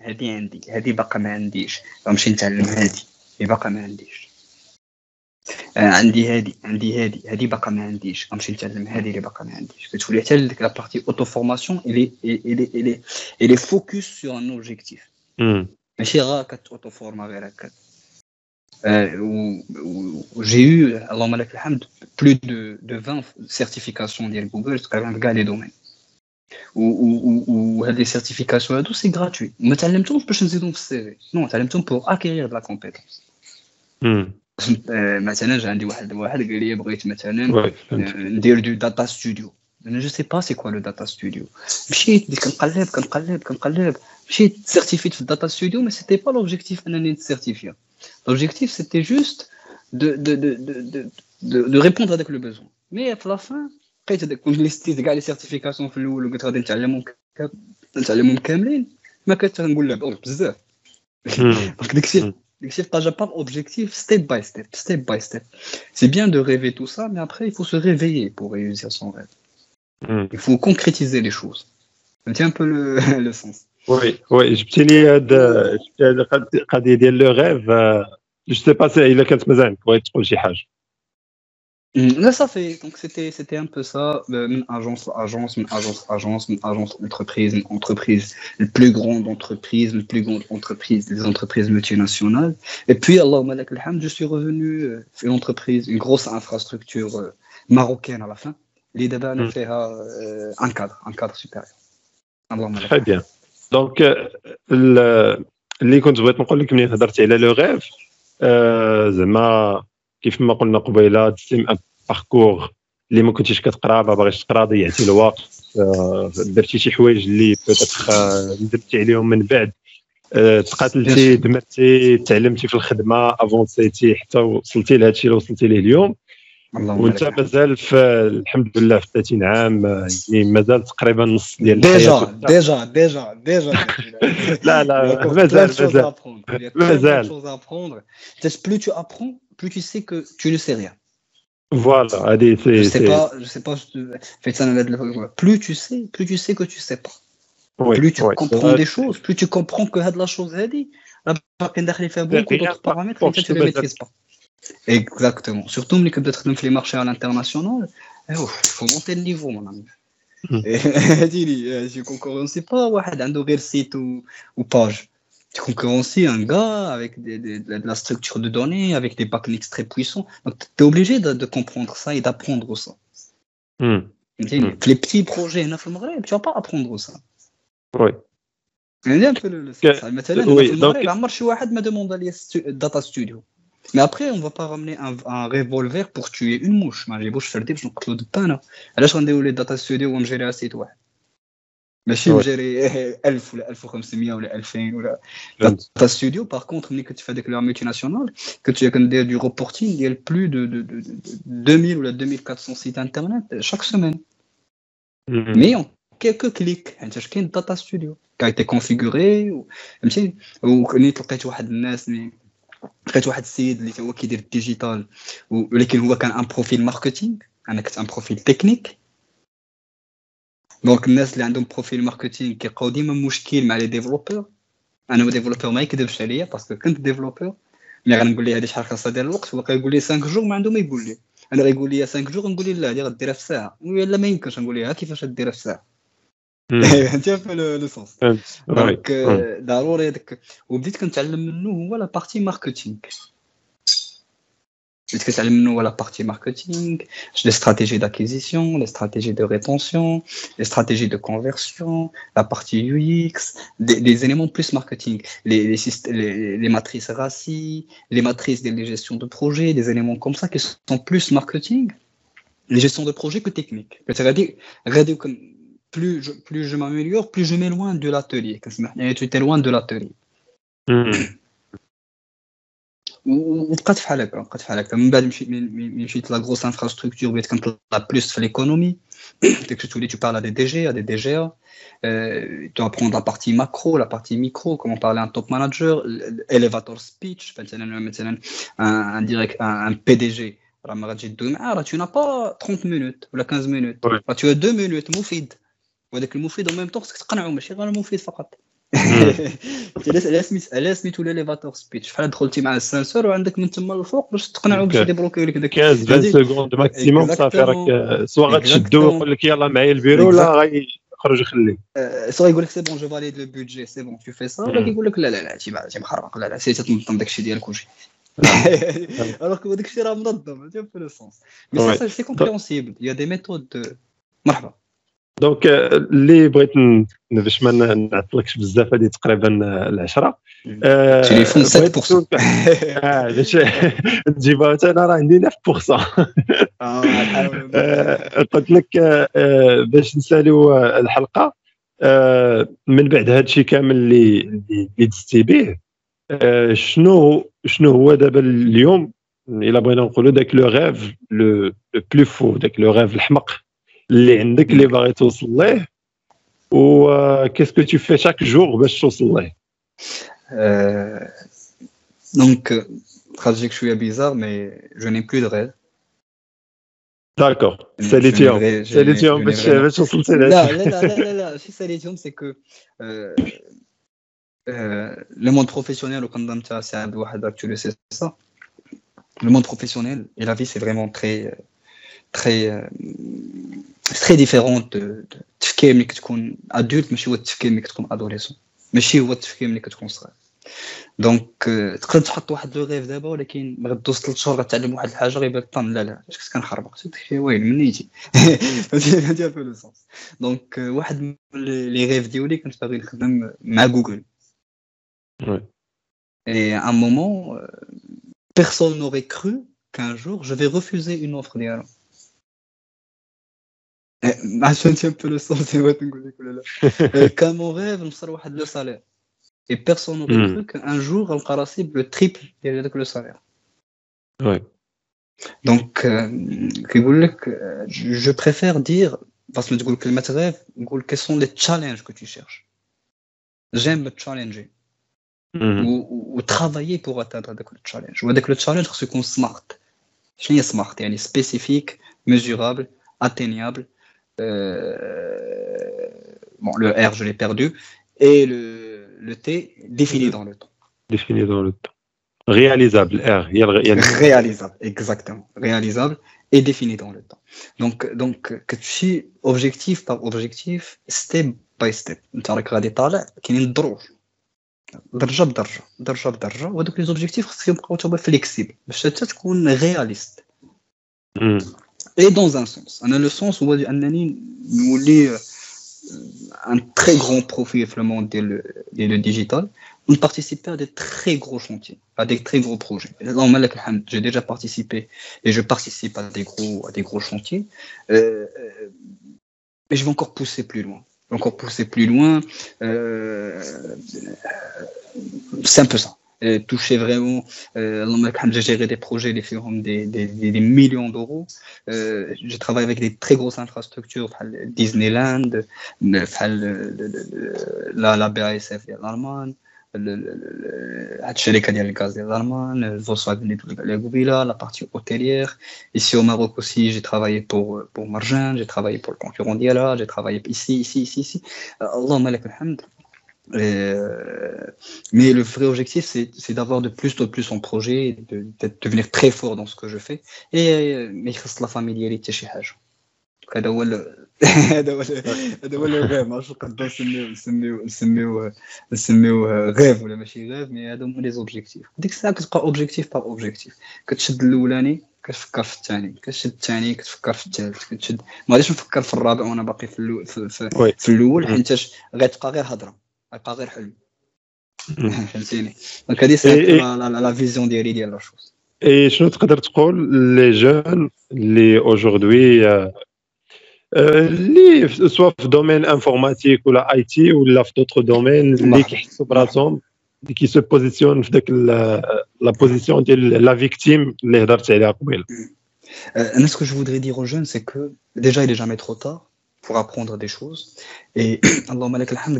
هادي عندي هادي باقا ما عنديش غنمشي نتعلم هادي باقا ما عنديش عندي هادي عندي هادي هادي باقا ما عنديش غنمشي نتعلم هادي اللي باقا ما عنديش كتولي حتى ديك لا بارتي اوتو فورماسيون الي الي الي الي فوكس سور ان اوبجيكتيف ماشي غا كتوتو فورما غير هكا j'ai eu, اللهم لك الحمد, plus de, de 20 certifications ديال جوجل تقريبا في كاع لي دومين وهاد لي سيرتيفيكاسيون هادو سي غراتوي ما تعلمتهمش باش نزيدهم في السي في نو تعلمتهم بور اكيغير دو لا كومبيتونس مثلا جا عندي واحد واحد قال لي بغيت مثلا ندير دو داتا ستوديو انا جو سي با سي كوا لو داتا ستوديو مشيت بديت كنقلب كنقلب كنقلب مشيت سيرتيفيت في الداتا ستوديو مي سيتي با لوبجيكتيف انني نسيرتيفيا لوبجيكتيف سيتي جوست de, de, de, de, de, de répondre avec le besoin. Mais à la fin, لقيت هذاك كون ليستيت كاع لي سيرتيفيكاسيون في الاول وقلت غادي نتعلمهم نتعلمهم كاملين ما كنت نقول لا بزاف دونك داكشي Dictionnaire pas objectif, step by step, step by step. C'est bien de rêver tout ça, mais après, il faut se réveiller pour réussir son rêve. Mm. Il faut concrétiser les choses. C'est un peu le, le sens. Oui, oui. Je peux le rêve. Je ne sais pas si il a 15 pour être proche Mmh. Mm. Là, ça fait. Donc, c'était, c'était un peu ça. Une agence, agence, une agence, agence, une agence, entreprise, une entreprise, la plus grande entreprise, la plus grande entreprise, des entreprises multinationales. Et puis, Allah malak je suis revenu euh, une entreprise, une grosse infrastructure euh, marocaine à la fin. L'Idaba mm. nous euh, fait un cadre, un cadre supérieur. Très bien. Donc, les comptes, je vais te dire que le rêve, euh, كيف ما قلنا قبيلة تسيم أن باركور اللي ما كنتيش كتقرأ ما باغيش تقرأ ضيعتي الوقت. آه، درتي شي حوايج اللي آه، ندمتي عليهم من بعد. آه، تقاتلتي دمرتي تعلمتي في الخدمة أفونسيتي حتى وصلتي لهذا الشيء اللي وصلتي ليه اليوم. وانت مازال في الحمد لله في 30 عام يعني مازال تقريبا نص ديال ديجا ديجا ديجا ديجا. لا لا مازال مازال. مازال. plus tu apprends plus tu sais que tu ne sais rien. Voilà. Allez, je sais pas, je sais pas. Je... Plus tu sais, plus tu sais que tu ne sais pas. Plus tu comprends des choses, plus tu comprends que de la chose a dit. beaucoup d'autres paramètres que tu ne maîtrises pas. Exactement. Surtout que peut-être dans les marchés à l'international, eh, il faut monter le niveau, mon ami. Eh, eh, je ne sais pas, un site ou page. غير سيت و باج tu concurrencies un gars avec de la structure de données, avec des backlinks très puissants. Donc, tu es obligé de, comprendre ça et d'apprendre ça. Hmm. Hmm. Les petits projets, tu ne vas pas apprendre ça. Oui. un peu le, ça. oui, donc... m'a demandé Data Studio. Mais après, on ne va pas ramener un, un revolver pour tuer une mouche. J'ai beau faire des choses, je ne pas. علاش غنديروا لي داتا ستوديو ونجري سيت واحد ماشي نجري 1000 ولا 1500 ولا 2000 ولا داتا ستوديو باغ كونتر ملي كنت في هذيك لا ملتي ناسيونال كنت كندير دو روبورتين ديال بلو دو, دو, دو, دو 2000 ولا 2400 سيت انترنت شاك سيمين مي اون quelques clics حيت كاين داتا ستوديو كا été configuré فهمتي ونيت لقيت واحد الناس لقيت واحد السيد اللي هو كيدير الديجيتال ولكن هو كان ان بروفيل ماركتينغ انا كنت ان بروفيل تكنيك دونك الناس اللي عندهم بروفيل ماركتينغ كيلقاو ديما مشكل مع لي ديفلوبور أنا ديفلوبور ما يكذبش عليا باسكو كنت ديفلوبور ملي غنقول ليه هذه شحال خاصها ديال الوقت هو كيقول لي 5 جور ما عنده ما يقول لي أنا غيقول لي 5 جور نقول ليه لا هذه غديرها في ساعه ولا ما يمكنش نقول لها كيفاش ديرها في ساعه انت في لو سونس دونك ضروري هذاك وبديت كنتعلم منه هو لا بارتي ماركتينغ Est-ce que ça nous à la partie marketing, les stratégies d'acquisition, les stratégies de rétention, les stratégies de conversion, la partie UX, des, éléments plus marketing, les, les, les, matrices RACI, les matrices de gestion de projet, des éléments comme ça qui sont plus marketing, les gestions de projet que technique. C'est-à-dire, plus je, plus je m'améliore, plus je m'éloigne de l'atelier. Tu t'éloignes de l'atelier. Mmh. وبقات بحال هكا بقات بحال هكا من بعد مشيت مشيت لا غروس انفراستركتور بديت كنطلع بلوس في l'économie. dès que tu, tu parles à des DG, à des DGA, euh, tu apprends la partie macro, la partie micro, comment parler à un top manager, elevator speech, un, un, direct, un, un PDG, tu n'as pas 30 minutes ou 15 minutes, ouais. tu as 2 minutes, مفيد. وهذاك المفيد وميم طون خصك تقنعو ماشي غير المفيد فقط على سميت على سميتو ليفاتور سبيتش فحال دخلتي مع السانسور وعندك من تما الفوق باش تقنعو باش يديبلوكيو لك داك. 15 20 سكوند ماكسيموم صافي راك سوا غتشدو ويقول لك يلاه معايا البيرو ولا غيخرج يخلي. سوا يقول لك سي بون جو فاليد لو بودجي سي بون تو في سا ولا كيقول لك لا لا لا تي محرق لا لا سي تنظم داكشي ديالك وجي الوغ كو داكشي راه منظم في لو سونس مي سي كومبريونسيبل يا دي ميثود مرحبا. دونك اللي بغيت باش ما نعطلكش بزاف هذه تقريبا العشرة. تليفون 7% باش تجيبها أنا راه عندي 9% قلت لك باش نساليو الحلقة. من بعد هذا الشيء كامل اللي اللي دزتي به شنو شنو هو دابا اليوم؟ إلا بغينا نقولوا ذاك لو غيف لو بلو فو ذاك لو غيف الحمق. اللي عندك اللي باغي توصل ليه و كيسكو تو في شاك جور باش توصل ليه دونك خرجك شويه بيزار مي جو ني بلو دو ريف داكور ساليتيهم ساليتيهم باش باش وصلتي لا لا لا لا لا ماشي ساليتيهم سي كو لو موند بروفيسيونيل وكنظن انت سي عند واحد tu le sais ça le monde professionnel et la vie c'est vraiment très très très différente التفكير ملي كتكون ادولت ماشي هو التفكير ملي كتكون ادوليسون ماشي هو التفكير ملي كتكون صغير دونك تقدر تحط واحد لو غيف دابا ولكن ما غدوز 3 شهور غتعلم واحد الحاجه غيبان طن لا لا اش كنت كنخربق داكشي وين من نيتي فهمتي في لو سونس دونك واحد من لي غيف ديالي كنت باغي نخدم مع جوجل Et à un moment, personne n'aurait cru qu'un jour je vais refuser une offre ديالهم عشان تي بو لو سونس بغيت نقول لك ولا لا كان مون ريف نوصل واحد لو سالير اي بيرسون نوري كرو كان جور غنلقى راسي بلو تريبل ديال هذاك لو سالير وي دونك كيقول لك جو بريفير دير فاش ما تقول كلمه ريف نقول كي سون لي تشالنج كو تي شيرش جيم تشالنجي و ترافايي بوغ اتاندر هذاك التشالنج وهذاك التشالنج خصو يكون سمارت شنو هي سمارت يعني سبيسيفيك ميزورابل اتينيابل Euh, bon, le R, je l'ai perdu, et le, le T défini dans le temps. Défini dans le temps. Réalisable, R. Réalisable, exactement. Réalisable et défini dans le temps. Donc, donc que tu objectif par objectif, step by step. Tu as regardé كاينين الدروج درجه بدرجه درجه بدرجه وهذوك لي زوبجيكتيف خصهم يبقاو تما فليكسيبل باش حتى تكون Et dans un sens. On a le sens où Annani nous voulait euh, un très grand profit flamand et le, et le digital. On participait à des très gros chantiers, à des très gros projets. J'ai déjà participé et je participe à des gros, à des gros chantiers. Euh, euh, mais je vais encore pousser plus loin. Je vais encore pousser plus loin. Euh, c'est un peu ça toucher vraiment, euh, j'ai géré des projets des, des, des, des millions d'euros. Euh, je travaille avec des très grosses infrastructures, Disneyland, la, la BASF l'Allemagne, الشركه ديال الغاز ديال الالمان فولkswagen اللي la partie hôtelière ici au Maroc aussi j'ai travaillé pour pour Marjan j'ai travaillé pour le concurrent Diala j'ai travaillé ici ici ici ici Allahumma lak alhamd mais le vrai objectif, c'est d'avoir de plus en plus son projet, de, de devenir très fort dans ce que je fais. Et mais la familiarité chez Haj. هذا هو هذا هو هذا هو الغيف ما عرفتش نقدروا نسميو نسميو نسميو نسميو غيف ولا ماشي غيف مي هادو هما لي زوبجيكتيف ديك الساعه كتبقى اوبجيكتيف باغ اوبجيكتيف كتشد الاولاني كتفكر في الثاني كتشد الثاني كتفكر في الثالث كتشد ما غاديش نفكر في الرابع وانا باقي في الاول في, في, في الاول حيتاش غتبقى غير هضره غيبقى غير حلم فهمتيني دونك هذه سي لا فيزيون ديالي ديال لا شوز اي شنو تقدر تقول لي جون اللي اوجوردي اللي سواء في دومين انفورماتيك ولا اي تي ولا في دوطخ دومين اللي كيحسوا براسهم اللي كي سو بوزيسيون في داك لا بوزيسيون ديال لا فيكتيم اللي هضرت عليها قبيله Moi, ce que je voudrais dire aux jeunes, c'est que déjà, il n'est jamais trop tard pour apprendre des choses. Et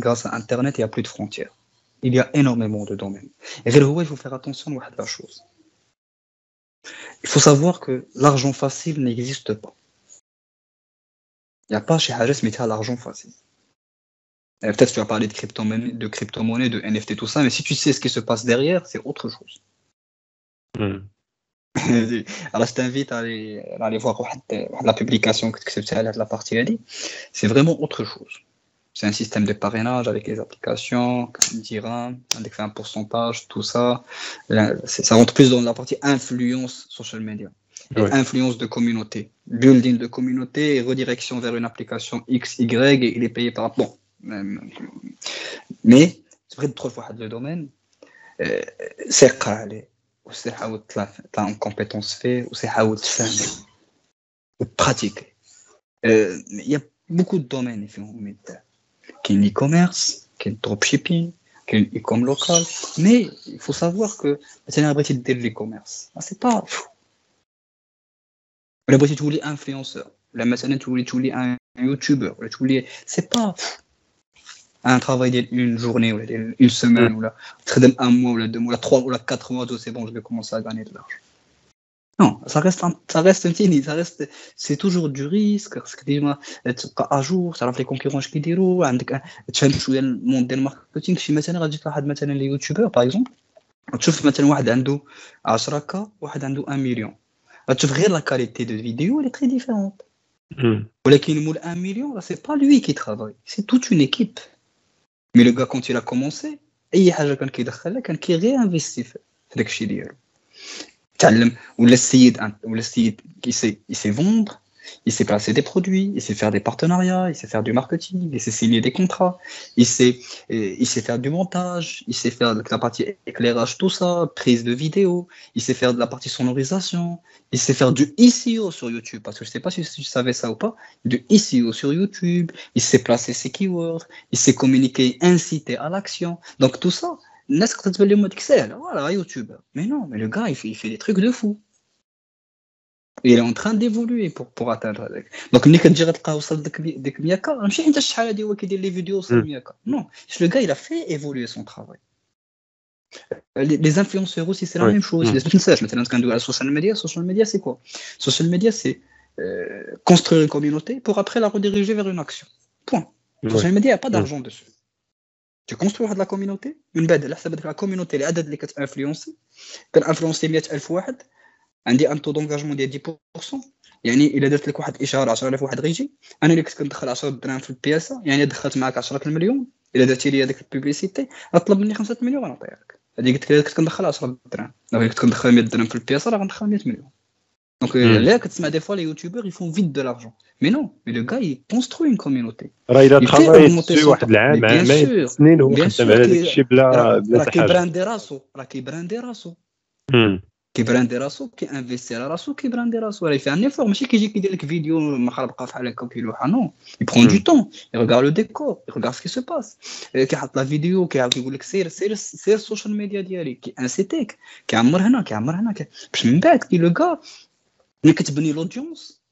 grâce à Internet, il n'y a plus de frontières. Il y a énormément de domaines. Et il faut faire attention à la chose. Il faut savoir que l'argent facile n'existe pas. Il n'y a pas chez Hajas mais as l'argent facile. Peut-être tu vas parler de crypto-monnaie, de, crypto de NFT, tout ça, mais si tu sais ce qui se passe derrière, c'est autre chose. Hmm. Alors, je t'invite à aller, à aller voir la publication que tu as la partie C'est vraiment autre chose. C'est un système de parrainage avec les applications, dirham, avec un pourcentage, tout ça. Ça rentre plus dans la partie influence social media influence de communauté, building de communauté et redirection vers une application X, Y et il est payé par. Bon. Mais, c'est vrai, trois fois le domaine, euh, c'est calé, ou c'est how tu en compétence fait, ou c'est how tu fais, ou pratiquer. Euh, il y a beaucoup de domaines, qui est l'e-commerce, qui est le dropshipping, qui est l'e-com local, mais il faut savoir que c'est un vrai de l'e-commerce. Ah, c'est pas. ولا بغيتي تولي انفلونسور ولا مثلا تولي تولي ان يوتيوبر ولا تولي سي با ان ترافاي ديال اون جورني ولا ديال اون سيمين ولا تخدم ان موا ولا دو ولا 3 ولا 4 موا دو سي بون جو في كومونسي ا غاني دو لارج Non, ça reste, ça reste un ça reste, c'est toujours du risque, parce que ديما تبقى اجور تعرف لي كونكورون اش كيديروا عندك تفهم شويه الموند ديال الماركتينغ شي مثلا غادي تلاحظ مثلا لي يوتيوبر باغ اكزومبل تشوف مثلا واحد عنده 10 كا واحد عنده 1 مليون tu vois, la qualité de vidéo, elle est très différente. Mm. Ou 1 million, c'est pas lui qui travaille, c'est toute une équipe. مي لو كونت تي كومونسي اي حاجة كان كيدخلها كان كيغي انفيستي في داكشي ديالو تعلم ولا السيد ولا السيد كيسي يسي فوندر il sait placer des produits, il sait faire des partenariats, il sait faire du marketing, il sait signer des contrats, il sait, il sait faire du montage, il sait faire de la partie éclairage, tout ça, prise de vidéo, il sait faire de la partie sonorisation, il sait faire du SEO sur YouTube, parce que je sais pas si tu savais ça ou pas, du SEO sur YouTube, il sait placer ses keywords, il sait communiquer, inciter à l'action. Donc tout ça, n'est-ce que tu le mode Excel, voilà, YouTube. Mais non, mais le gars, il fait, il fait des trucs de fou Il est en train d'évoluer pour, pour atteindre هذاك دونك ملي كتجي غتلقاه وصل ديك ديك 100 كا ماشي حيت شحال هادي هو كيدير لي فيديو وصل 100 كا نو لو غا il a fait évoluer son travail les, influenceurs aussi c'est la même chose ما تنساش مثلا كندوي على السوشيال ميديا السوشيال ميديا سي كوا السوشيال ميديا سي construire une communauté pour après la rediriger vers une action point السوشيال ميديا pas d'argent dessus tu construis واحد لا كوميونيتي من بعد على حسب هذيك لا كوميونيتي العدد اللي كتانفلونسي كنانفلونسي 100000 واحد عندي ان تو دونجاجمون ديال 10% يعني إلا درت لك واحد الاشهار 10000 واحد غيجي أنا اللي كنت كندخل 10 درهم في البياسة يعني دخلت معاك 10 المليون إلا درتي لي هذيك البيبليسيتي أطلب مني 5 مليون ونعطيها لك هذه قلت لك كنت كندخل 10 درهم. دابا كنت كندخل 100 درهم في البياسة راه غندخل 100 مليون. دونك لا كتسمع دي فوا لي يوتيوبر يفون فيت دو لارجون مي نو مي لو غاي كونستروي اون كوميونيتي راه الا تخلصت واحد العام عامين سنين هو خدام على داك الشيء بلا بلا تحاجه راه كيبراندي راسو. راه كيبراندي راسو. كيبراندي راسو كينفيستي على راسو كيبراندي راسو. راه يفي ان ايفور ماشي كيجي كيدير لك فيديو مخربقه بحال هكا وكيلوحها نو يبخون دو طون يغار لو ديكور يغار سكي سو باس كيحط لا فيديو كيعاود يقول لك سير سير سير السوشيال ميديا ديالي كيانسيتيك كيعمر هنا كيعمر هنا باش من بعد كي لو كا ملي كتبني لودونس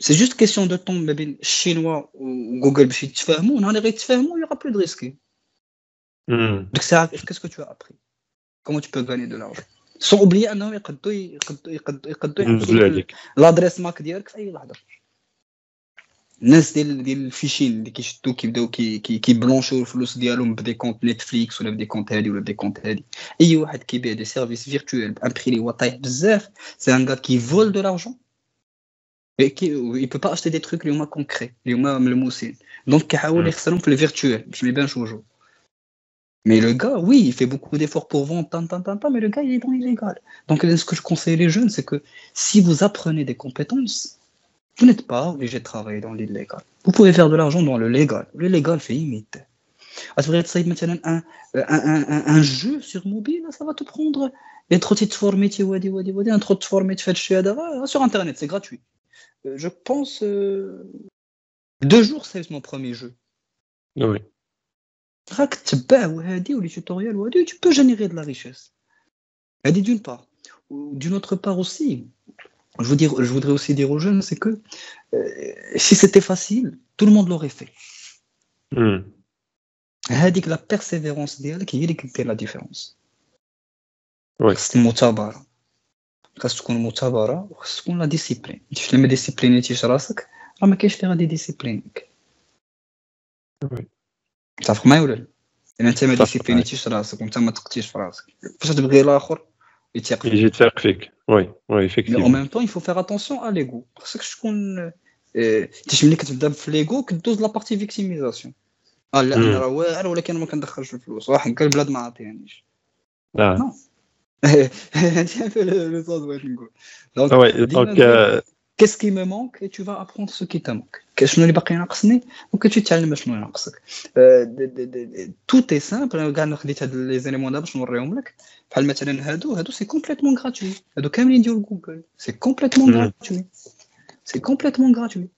سي جوست كيسيون دو طون ما بين الشينوا وجوجل باش يتفاهموا نهار اللي غيتفاهموا يوغا بلو دو ريسكي ديك الساعه كاسكو تو ابري كومون تو بو غاني دو لارجون سون اوبليي انهم يقدوا يقدوا يقدوا يقدوا ينزلوا عليك لادريس ماك ديالك في اي لحظه الناس ديال ديال الفيشين اللي كيشدو كيبداو كي كيبلونشيو الفلوس ديالهم بدي كونت نتفليكس ولا بدي كونت هادي ولا بدي كونت هادي اي واحد كيبيع دي سيرفيس فيرتوال بان بري اللي هو طايح بزاف سي ان غا كي فول دو لارجون et qui, il peut pas acheter des trucs les moins concrets, les moins le Donc, il mm. faut le virtuel. Je mets bien jojo. Mais le gars, oui, il fait beaucoup d'efforts pour vendre, tant, tant, tant, mais le gars, il est dans l'illégal. Donc, euh, ce que je conseille les jeunes, c'est que si vous apprenez des compétences, vous n'êtes pas obligé de travailler dans l'illégal. Vous pouvez faire de l'argent dans le légal. Le légal fait limite. À ce moment un, un, jeu sur mobile, ça va te prendre. Et trop de formes, tu vois, un trop de formes, tu fais sur Internet, c'est gratuit. Euh, je pense, euh, deux jours, c'est mon premier jeu. Oui. ou les tutoriels ou tu peux générer de la richesse. Elle dit d'une part. D'une autre part aussi, je, veux dire, je voudrais aussi dire aux jeunes, c'est que euh, si c'était facile, tout le monde l'aurait fait. Mm. Elle dit que la persévérance d'elle qui est la différence. Oui. C'est mon. خاص تكون مثابرة وخاص تكون لا ديسيبلين انت لما ديسيبلينيتيش راسك راه ما كاينش اللي غادي ديسيبلينك. متفق معايا ولا لا؟ الا انت ما ديسيبلينيتيش راسك وانت ما تقتيش في راسك فاش تبغي الآخر يتيق فيك يجي تفيق فيك وي وي مي اون ايفيكتيفمون ميم طون يفو فيغ اتونسيون ا ليغو خاصكش تكون انت ملي كتبدا في ليغو كدوز لابارتي فيكتيميزاسيون آه لا. أنا راه واعر ولكن ما كندخلش الفلوس واحد هكا البلاد ما عطيانيش آه هادي un peu le le sens بغيت نقول دونك وي ديما دونك نقول qu'est-ce qui me manque et tu vas apprendre ce qui te manque ك- شنو اللي باقي ناقصني وكتمشي تتعلم شنو ناقصك توت اي سامبل انا كاع خديت هاد لي زيليمون دابا باش نوريهم لك بحال مثلا هادو هادو سي كومبليتمون غراتوي هادو كاملين ديال جوجل سي كومبليتمون مم. غراتوي سي كومبليتمون غراتوي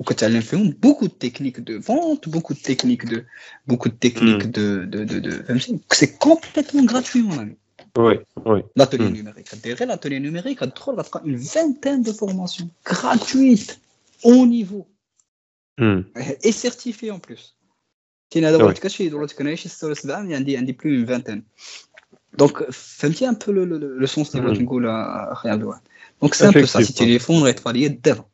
وكتعلم فيهم بوكو de techniques de vente beaucoup de techniques de beaucoup de techniques مم. de de de de فهمتي c'est complètement gratuit mon ami وي وي L'atelier Hmm. numérique. Intégrer l'atelier numérique, à trop, une vingtaine de formations gratuites, haut niveau, مم. et certifiées en plus. كاين هذا Ouais. واحد كاشي دولة كنعيش ستة ولا سبعة عندي عندي بلو من فانتين دونك فهمتي ان بو لو سونس اللي بغيت Hmm. نقول اخي عبد الواحد دونك سي ان بو سا سي Effectivement. تليفون غيطفى ليا الدابا حتى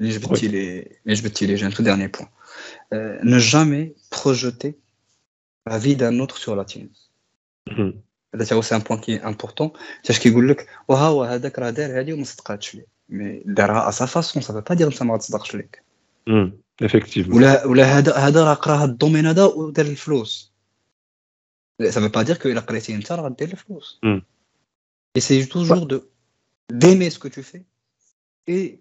Mais je vais, oui. les, mais je vais te les un tout dernier point. Euh, ne jamais projeter la vie d'un autre sur la tienne. Mm -hmm. C'est un point qui est important. C'est ce qui dit que mais dara à sa façon, ça ne veut pas dire que ça m'a dit que Effectivement. Ou la hada raqra domaine hada ou del flous. Ça ne veut pas dire que la qualité inter a del flous. Mhm. Essaye toujours de d'aimer ce que tu fais et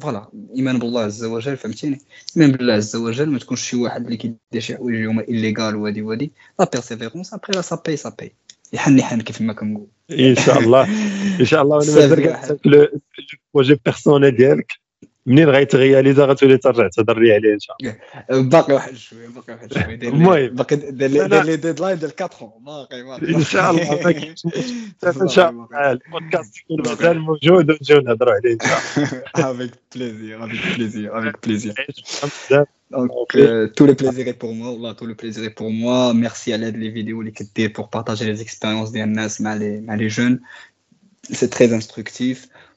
فوالا إيمان بالله عز وجل فهمتيني؟ إيمان بالله عز وجل ما تكونش شي واحد اللي كيدير شي حوايج هما ايليغال وهادي وهادي. لا بيرسيفيرونس ابخي لا سا باي سا باي يحن يحن كيف ما كنقول إن شاء الله. إن شاء الله وأنا مازال لو بروجي بيرسونيل ديالك. منين غيتغياليزا غتولي ترجع تهضر لي عليه ان شاء الله باقي واحد شويه باقي واحد شويه المهم باقي دير لي ديدلاين ديال 4 باقي باقي ان شاء الله ان شاء الله البودكاست يكون مازال موجود ونجيو نهضروا عليه ان شاء الله افيك بليزير افيك بليزير افيك بليزير Donc, euh, tout le plaisir est pour moi. Là, tout le plaisir est pour moi. Merci à l'aide les vidéos les كدير pour partager les expériences ديال الناس مع les مع les jeunes. C'est très instructif.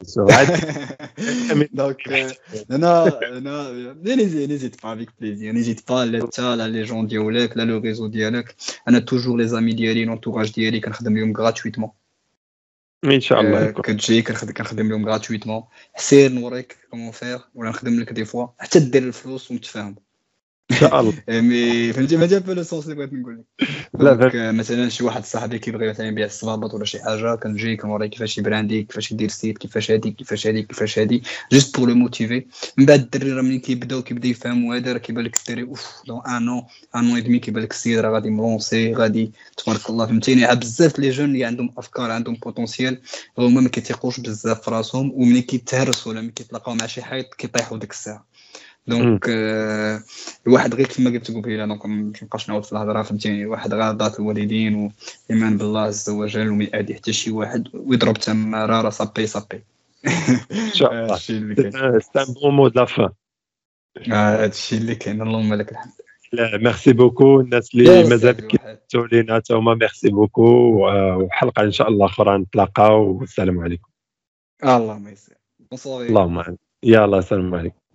المثال زوقت به Donc, euh, non, non, n'hésite pas avec plaisir. N'hésite pas, l'état, là, les gens dialoguent, là, le réseau dialogue. On a toujours les amis dialogues, l'entourage dialogue, qu'on خدم gratuitement. Inch'Allah. كتجي كنخدم لهم gratuitement. سير نوريك كومون فير ولا نخدم لك دي فوا حتى دير الفلوس ونتفاهموا. شاء الله. مي فهمتي ما جاب لو سونس اللي بغيت نقول لك. دونك مثلا شي واحد صاحبي كيبغي مثلا يبيع الصبابط ولا شي حاجة كنجي كنوريه كيفاش يبراندي كيفاش يدير سيت كيفاش هادي كيفاش هادي كيفاش هادي جوست بور لو موتيفي. من بعد الدري راه ملي كيبداو كيبدا يفهموا هذا راه كيبان لك الدري أوف دون ان اون ان اون ادمي كيبان لك السيد راه غادي ملونسي غادي تبارك الله فهمتيني؟ بزاف لي جون اللي عندهم أفكار عندهم بوتونسيال هما ما كيتيقوش بزاف في راسهم وملي كيتهرسوا ولا ملي كيتلاقاو مع شي حيط كيطيحوا ديك الساعة. دونك آه الواحد غير كما قلت قبيله دونك ما نبقاش نعاود في الهضرة فهمتيني؟ الواحد غير ذات الوالدين والايمان بالله عز وجل وما يأذي حتى شي واحد ويضرب تماره راه صابي صابي إن شاء الله. سي ان بون مود لا فان هادشي اللي كاين. اللهم لك الحمد. لا ميرسي بوكو الناس اللي مازال كيتو لينا حتى هما ميرسي بوكو وحلقة إن شاء الله أخرى نتلاقاو. والسلام عليكم. اللهم يسر اللهم يلا السلام عليكم.